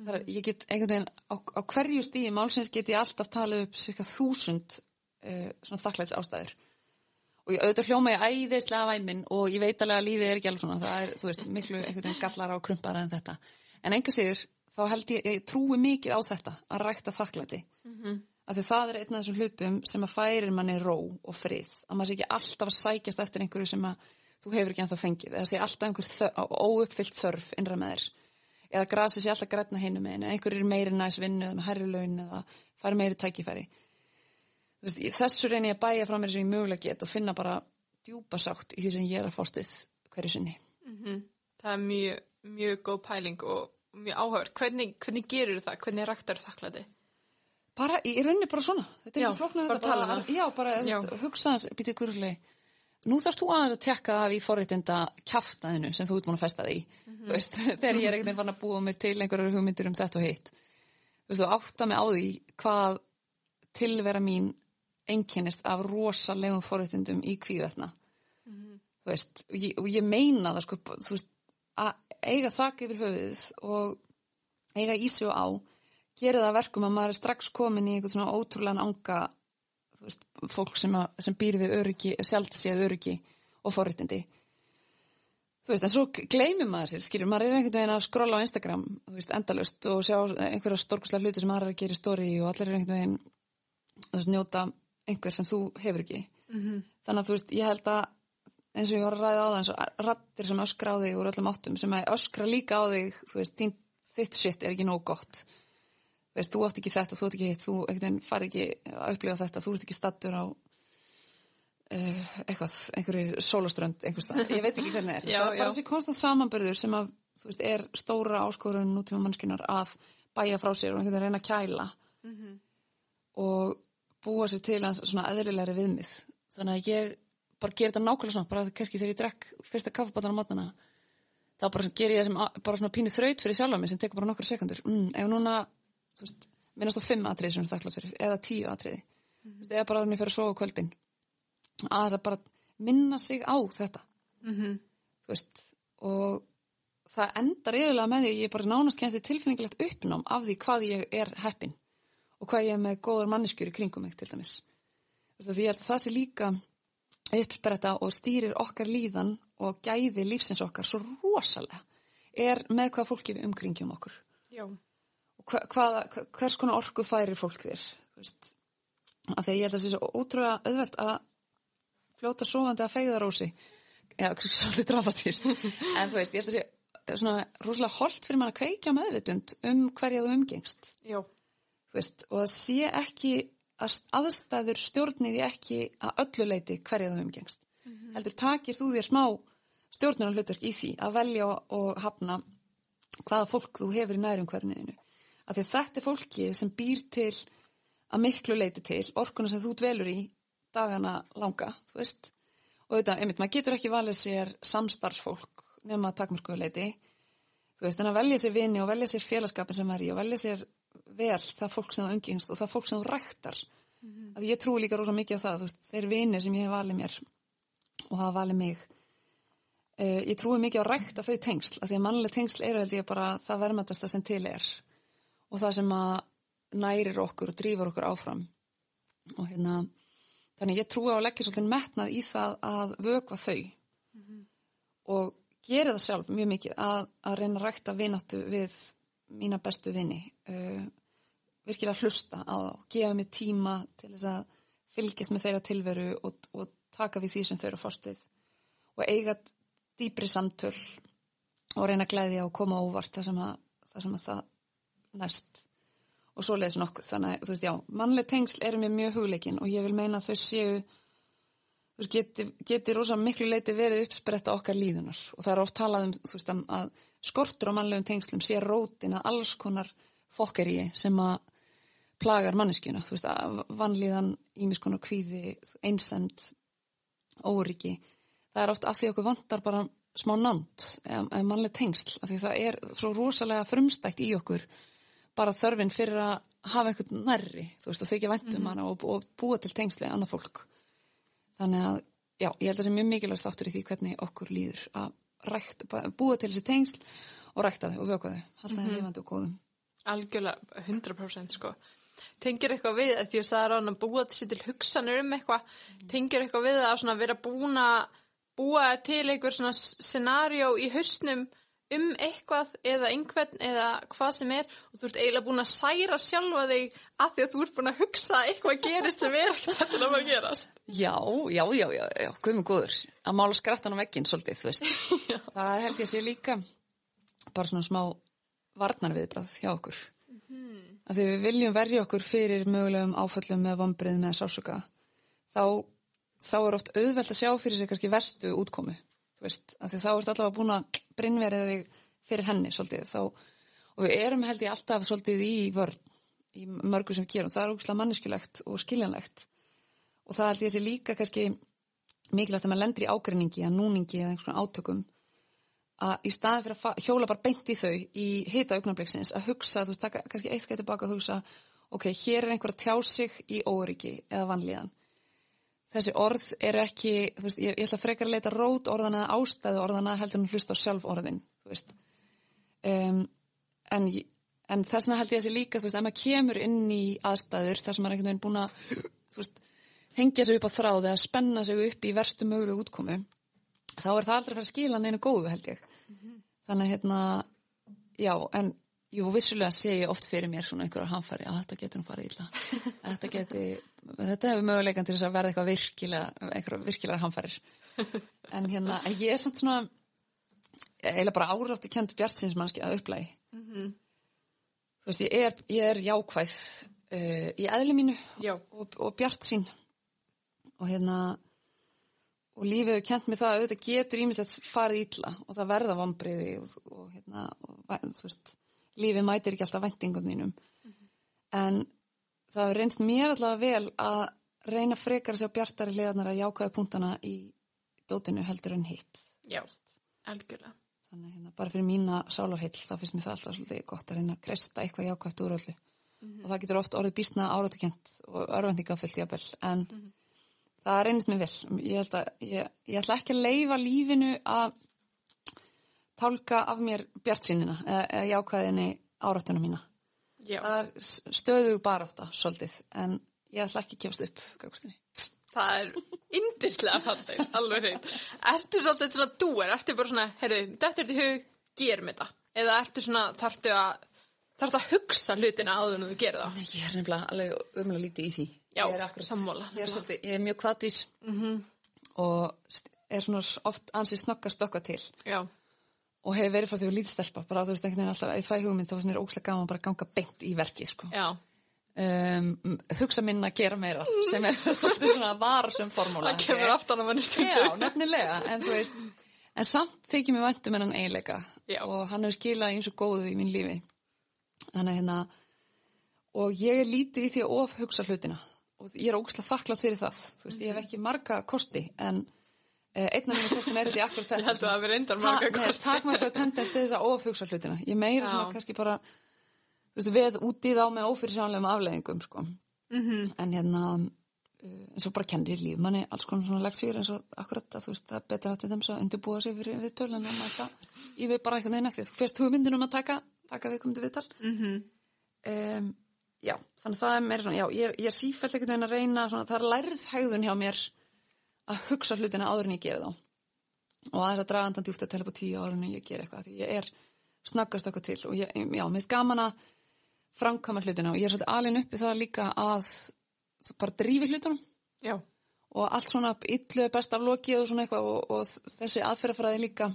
Það er, ég get einhvern veginn, á, á hverju stíði málsins get ég alltaf talið upp cirka þúsund uh, svona þakklæts ástæður. Og ég auðvitað hljóma ég æðislega væmin og ég veit alveg að lífið er ekki alveg svona. Það er, þú veist, miklu einhvern veginn gallara og krumpara en þetta. En enga sigur, þá held ég, ég trúi mikið á þetta að rækta þakklæti. -hmm. af því það er einn af þessum hlutum sem að færir manni ró og frið. Að maður sé ekki alltaf að sækjast eftir einhverju sem að þú hefur ekki ennþá fengið. Eða sé alltaf einhver óuppfyllt þörf innra með þér. Eða grasið sé alltaf grætna hinu með eða einhverjir meiri næs vinnu eða með herri laun eða fari meiri tækifæri veist, ég- þessu reyni ég að bæja frá mér sem ég mögulega get og finna bara djúpa sátt í því sem ég er að fást við hverju sinni Það er mjög, mjög góð pæling og mjög áhör. Hvernig, hvernig gerur það? Hvernig ræktar þakklæti? bara, í rauninni bara svona þetta er Já, ekki flóknar bara tala um það. já, bara, þú Já. veist, hugsa hans, býtið gurli nú þarfst þú aðeins að tekka það í forréttinda kjaftaðinu sem þú ert búin að festa því Mhm. þú veist, þegar ég er einhvern veginn fann að búa mig til einhverjar hugmyndir um þetta og hitt þú veist, þú átta mig á því hvað tilvera mín einkennist af rosalegum forréttindum í kvíðvetna Mhm. þú veist, og ég, og ég meina það sko, þú veist, að eiga þak yfir höfuðið og eiga í sig og á gerir það að verkum að maður er strax komin í einhvern svona ótrúlegan anga þú veist, fólk sem, að, sem býr við öryggi, sjálft séð öryggi og forréttindi þú veist, en svo gleymir maður sér skilur, maður er einhvern veginn að skrolla á Instagram þú veist, endalaust og sjá einhverja stórkuslega hluti sem maður að gera í story og allir er einhvern veginn þú veist, njóta einhver sem þú hefur ekki. -hmm. þannig að þú veist, ég held að eins og ég var að ræða á það eins og rattir sem öskra á þig úr öllum áttum sem að öskra líka á þig þú veist, þín, þitt shit er ekki nóg gott. Þú veist, þú átt ekki þetta, þú átt ekki hitt þú farið ekki að upplifa þetta þú ert ekki stattur á uh, eitthvað, einhverju sólaströnd ég veit ekki hvernig er. Já, það er bara þessi konstant samanbörður sem að þú veist, er stóra áskorun nútíma mannskunar að bæja frá sér og einhvern veginn reyna að kæla. Og búa sér til hans svona eðlilegri viðmið. Þannig að ég bara ger þetta nákvæmlega svona bara kannski þegar ég drekk fyrsta kaffabátan á mótana þá bara ger ég það sem bara svona pínu þraut fyrir sjálfa mig sem tekur bara nokkra sekundur mm, ef núna, þú veist, minnast á fimm atriði sem er þakklátt fyrir, eða tíu atriði. Þú veist, eða bara þannig fyrir að sofa kvöldin. Að þess að bara minna sig á þetta. Mhm. þú veist, og það endar yfirlega með því að ég bara nánast kennst í tilfinningilegt uppnám af því hvað ég er heppin og hvað ég er með góðar manneskjur í kringum mig til dæmis. Því ég held að það sé líka uppspretta og stýrir okkar líðan og gæði lífsins okkar svo rosalega er með hvað fólki við umkringjum okkur. Já. og hva, hvaða, hva- hvers konar orku færir fólk þér að ég held að það sé svo ótrúlega auðvelt að fljóta sofandi að feiðarósi já, svolítið dramatíst en þú veist, ég held að það sé svona rosalega holt fyrir mann að kveikja meðvitund um hverja þú umgengst. Já. Veist, og það sé ekki að aðstæður stjórnið því ekki að öllu leiti hverja þú umgengst heldur takir þú þér smá stjórnuna hlutverk í því að velja og, hafna hvaða fólk þú hefur í nærum hverniðinu af því að þetta er fólki sem býr til að miklu leiti til orkuna sem þú dvelur í dagana langa, þú veist. Og þetta, einmitt, maður getur ekki valið sér samstarfsfólk nema takmörkuðu leiti þú veist, en að velja sér vini og velja sér félagskapin sem er í og velja sér vel það fólk sem þú umgengst og það fólk sem þú ræktar. Mm -hmm. að ég trúi líka rosa mikið á það veist, þeir vinir sem ég hef valið mér og hafa valið mig. Uh, ég trúi mikið á að rækta þau tengsl af því að mannleg tengsl eru held ég bara það verðmættasta sem til er og það sem að nærir okkur og drýfur okkur áfram. Og hérna þannig ég trúi á að leggja svolítið metnað í það að vökva þau. Og gera það sjálf mjög mikið að, að reyna að rækta vináttu við mína bestu vini uh, virkilega hlusta á þá, gefa mér tíma til þess að fylgjast með þeirra tilveru og, og taka við því sem þau eru að við og eiga dýpri samtöl og reyna að glæðja og koma óvart þar sem að það, sem að það næst. Og svo leiðis nokkuð. Þannig að þú veist já, mannleg tengsl eru mér mjög hugleikin og ég vil meina að þau séu þú veist, geti, geti rosa miklu leiti verið uppspretta okkar líðunar. Og það er oft talað um þú veist, að skortur á mannlegum tengslum sé rótin að alls konar fokkeri sem að plagar manneskjuna, þú veist, að vanlíðan ímiskonar kvíði, einsend óriki, það er oft af því okkur vantar bara smá nánt eða mannleg tengsl, af því það er svo rosalega frumstækt í okkur bara þörfin fyrir að hafa einhvern nærri, þú veist, og þykja væntum mm -hmm. hana og, og búa til tengsli annað fólk þannig að, já, ég held að það sé mjög mikilvægt þáttur í því hvernig okkur líður að rækt, búa til þessi tengsl og rækta þau og vöka þau, halda það mm -hmm. hefandi og góðum Algjörlega, 100% sko tengir eitthvað við, því að það er að búa til, til hugsanir um eitthvað tengir eitthvað við að vera búin að búa til einhver svona scenarjó í hausnum um eitthvað eða einhvern eða hvað sem er og þú ert eiginlega búin að særa sjálfa þig að því að þú ert búin að hugsa eitthvað gerist sem er ekkert til að að gerast. Já, já, já, já, já, guðmur góður. Að mála skrattan á veggin svolítið, þú veist. Það held ég að sé líka bara svona smá varnarviðbrað hjá okkur. Mm -hmm. Að því við viljum verja okkur fyrir mögulegum áföllum með vombrið með sásuka þá, þá er oft auðvelt að sjá fyrir sig kannski verstu útkomi þú veist, að því þá ert allavega búin að brinnverið þig fyrir henni svolítið. Þá, og við erum held ég alltaf svolítið í vörn í mörgur sem gerum, það er ógislega manneskilegt og skiljanlegt. Og það held ég sé líka kannski mikilvægt að maður lendir í ágreiningi að núningi eða einhvern átökum að í staði fyrir að hjóla bara beint í þau í hita augnabliksins að hugsa, þú veist, taka kannski eitt skætt tilbaka að hugsa ok, hér er einhver að tjá sig í óryggi eða vanlíðan þessi orð er ekki þú veist, ég, ég ætla frekar að leita rót orðana eða ástæðu orðana heldur en hlusta á sjálf orðin þú veist um, en, en þess vegna held ég að sé líka þú veist, ef maður kemur inn í aðstæður þar sem maður er einhvern veginn búin að þú veist hengja sig upp á þráð eða spenna sig upp í verstu mögulegu útkomu þá er það aldrei að fara að skila neina góðu held ég. Þannig að hérna já en jú vissulega sé ég oft fyrir mér svona einhverja hanfari að þetta getur nú farið illa. Þetta getur, þetta hefur möguleikan til þess að verða eitthvað virkilega einhverja virkilega hanfarir en hérna ég er samt svona eiginlega bara áráttu kjönd bjartsinsmannski að upplægi mm -hmm. þú veist ég er, ég er jákvæð uh, í eðli mínu og, og bjart sín og hérna og lífið hefur kent mig það að auðvitað getur ímislegt farið ítla og það verða vonbriði og, og hérna og, veist, lífið mætir ekki alltaf vendingum þínum mm -hmm. en það hefur reynst mér allavega vel að reyna frekar að sjá bjartari hliðarnar að jákaða punktana í dótinu heldur en hitt Já, algjörlega Þannig hérna bara fyrir mína sálarhill þá finnst mér það alltaf svolítið gott að reyna að kresta eitthvað jákvægt úr öllu mm -hmm. og það getur oft orðið bísna áratukent og örvendingafyllt jafnvel en mm -hmm það reynist mér vel. Ég, að, ég, ég ætla ekki að leifa lífinu að tálka af mér bjartsýnina eða, eða jákvæðinni áráttunum mína. Já. það er stöðug baráta svolítið en ég ætla ekki að kemast upp gagustinni. það er indislega fallið, alveg hreint. Ertu svolítið svona dúer, ertu bara svona heyrðu, þetta er til hug, gerum þetta? Eða ertu svona, þarftu að þarftu að hugsa hlutina áður en þú gerir það? Ég er nefnilega alveg umlega lítið í því Já, ég er akkurat sammála. Ég er, svolítið, ég er mjög kvadvís mm -hmm. og er svona oft ansið snögga stokka til. Já. Og hefur verið frá því að lítið bara þú veist einhvern veginn alltaf, í fæhugmynd þá finnst mér óslega gaman bara að ganga beint í verki, sko. Já. Um, hugsa minna að gera meira sem er svolítið svona varsum formúla. Það kemur aftan á manni stundu. Já, nefnilega, en þú veist, en samt þykir mér vantum hennan eiginleika Já. og hann hefur skilað eins og góðu í mín lífi. Þannig hérna, og ég er lítið í því að of hugsa hlutina og ég er ógæslega þakklátt fyrir það þú veist, ég hef ekki marga kosti en eh, einn af mínu kostum er þetta akkur þetta ég held að það verður reyndar marga kosti takk maður að tendast þess að ofugsa hlutina ég meira Já. svona kannski bara veist, við út í þá með ofyrirsjánlegum afleðingum sko. mm -hmm. en hérna uh, eins og bara kennir líf manni alls konar svona leksýr eins og akkurat að þú veist það er betra að þeim svo undirbúa sig fyrir viðtöl en að mæta í þau bara einhvern veginn eftir þú fyrst hugmyndinum að taka, taka viðkomandi viðtal mm -hmm. um, já, þannig að það er meira svona, já, ég er, ég er sífælt ekkert að reyna, svona, það er lærið hægðun hjá mér að hugsa hlutina áður en ég gera þá. Og aðeins að draga andan djúft að tella på tíu áður en ég gera eitthvað því. Ég er snaggast okkur til og ég, já, mér finnst gaman að framkama hlutina og ég er svolítið alin uppi það líka að bara drífi hlutunum. Já. og allt svona illu er best af loki og svona eitthvað og, og þessi aðferðafræði líka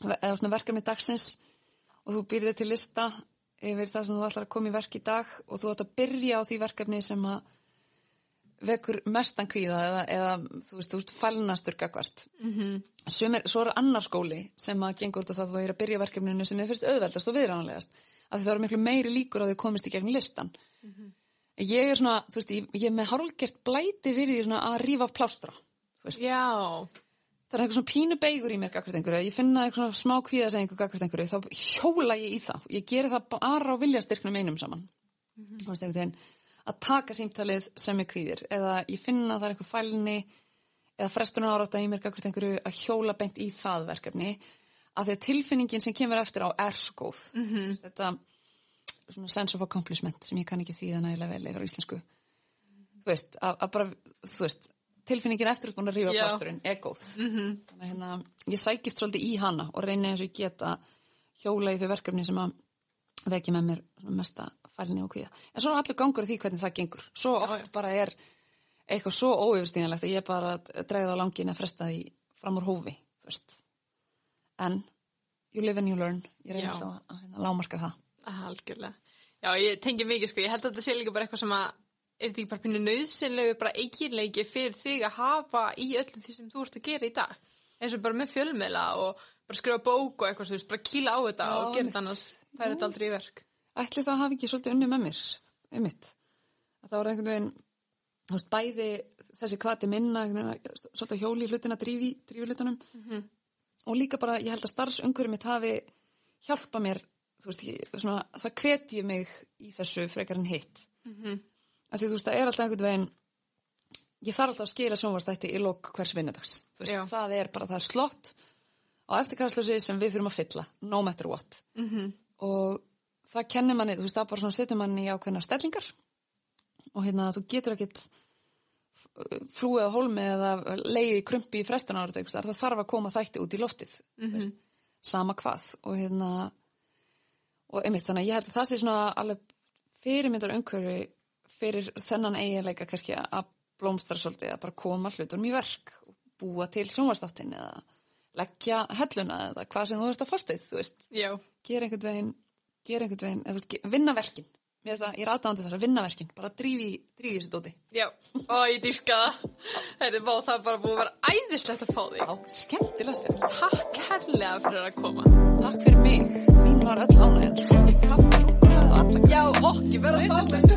eða svona verkefni dagsins. Og þú býrðið til lista yfir það sem þú ætlar að koma í verk í dag og þú ætlar að byrja á því verkefni sem að vekur mestan kvíða eða, eða þú veist, þú ert fælnastur gagvart. Mm -hmm. Svo er annar skóli sem að gengur út af það að þú er að byrja verkefninu sem þið fyrst auðveldast og viðránlegast af því það eru miklu meiri líkur á því að komist í gegnum listan. Mm -hmm. Ég er svona, þú veist, ég, ég er með hálfgert blæti fyrir því að rífa plástra. Já. Það er eitthvað svona pínu beigur í mér gagvart einhverju, ég finna eitthvað svona smá kvíðasengu gagvart einhverju, þá hjóla ég í það. Ég ger það bara á viljastyrknum einum saman. Mm -hmm. Að taka símtalið sem er kvíðir eða ég finna að það er eitthvað fælni eða frestunum árátt að ég mér gagvart einhverju að hjóla beint í það verkefni að því að tilfinningin sem kemur eftir á er svo góð. Mm -hmm. Þetta svona sense of accomplishment sem ég kann ekki þýða nægilega vel yfir á íslensku. Mm -hmm. Þú veist, að, að bara, þú veist, tilfinningin eftir að búin að rífa plásturinn er góð. Mm -hmm. Þannig að hérna, ég sækist svolítið í hana og reyna eins og ég geta hjóla í þau verkefni sem að vekja með mér mesta fælni og kvíða. En svo er allur gangur því hvernig það gengur. Svo oft já, já. bara er eitthvað svo óyfirstíðanlegt að ég bara dreyða á langin að fresta því fram úr hófi. En you live and you learn. Ég reyna alltaf að, að, að lámarka það. Algjörlega. Já, ég tengi mikið sko. Ég held að þetta sé líka bara eitthvað sem að er þetta ekki bara pínu nöðsynlegu bara eiginleiki fyrir þig að hafa í öllu því sem þú ert að gera í dag. Eins og bara með fjölmeila og bara skrifa bók og eitthvað, þú veist, bara kýla á þetta Já, og gera þetta annars, það er þetta aldrei í verk ætli það hafi ekki svolítið unni með mér einmitt, að það voru einhvern veginn þú veist, bæði þessi kvati minna, svolítið hjóli hlutina drífi, drífi hlutunum mm -hmm. og líka bara, ég held að starfsöngurum mitt hafi hjálpa mér þú veist, ég, svona, það hveti ég mig í þessu frekar en hitt mm -hmm. Af því þú veist, það er alltaf einhvern veginn ég þarf alltaf að skila sjónvarstætti í lok hvers vinnudags, þú veist, Já. það er bara það er slott á eftirkastlösi sem við þurfum að fylla, no matter what mm -hmm. og það kennir manni, þú veist, það bara svona setur manni í ákveðna stellingar og hérna þú getur ekkit flúið á hólmi eða leiði krumpi í frestan ára það þarf að koma þætti út í loftið mm -hmm. sama hvað og hérna og einmitt þannig að ég held að það sé svona alveg fyrirmyndar umhverfi fyrir þennan eiginleika kannski að blómstra svolítið að bara koma hlutunum í verk og búa til sjónvastáttin eða leggja helluna eða hvað sem þú veist að fastið, þú veist. Já. gera einhvern veginn gera einhvern veginn, eða, vinna verkin. Mér finnst það, ég er aðdáðandi þess að vinna verkin bara drífi, drífi þessi dóti Já, og ég dýrka það. Það er bara búið að vera æðislegt að fá því Já, skemmtilega Takk herrlega fyrir að koma. Takk fyrir mig, mín var öll ánægjan Já, okki verða fálega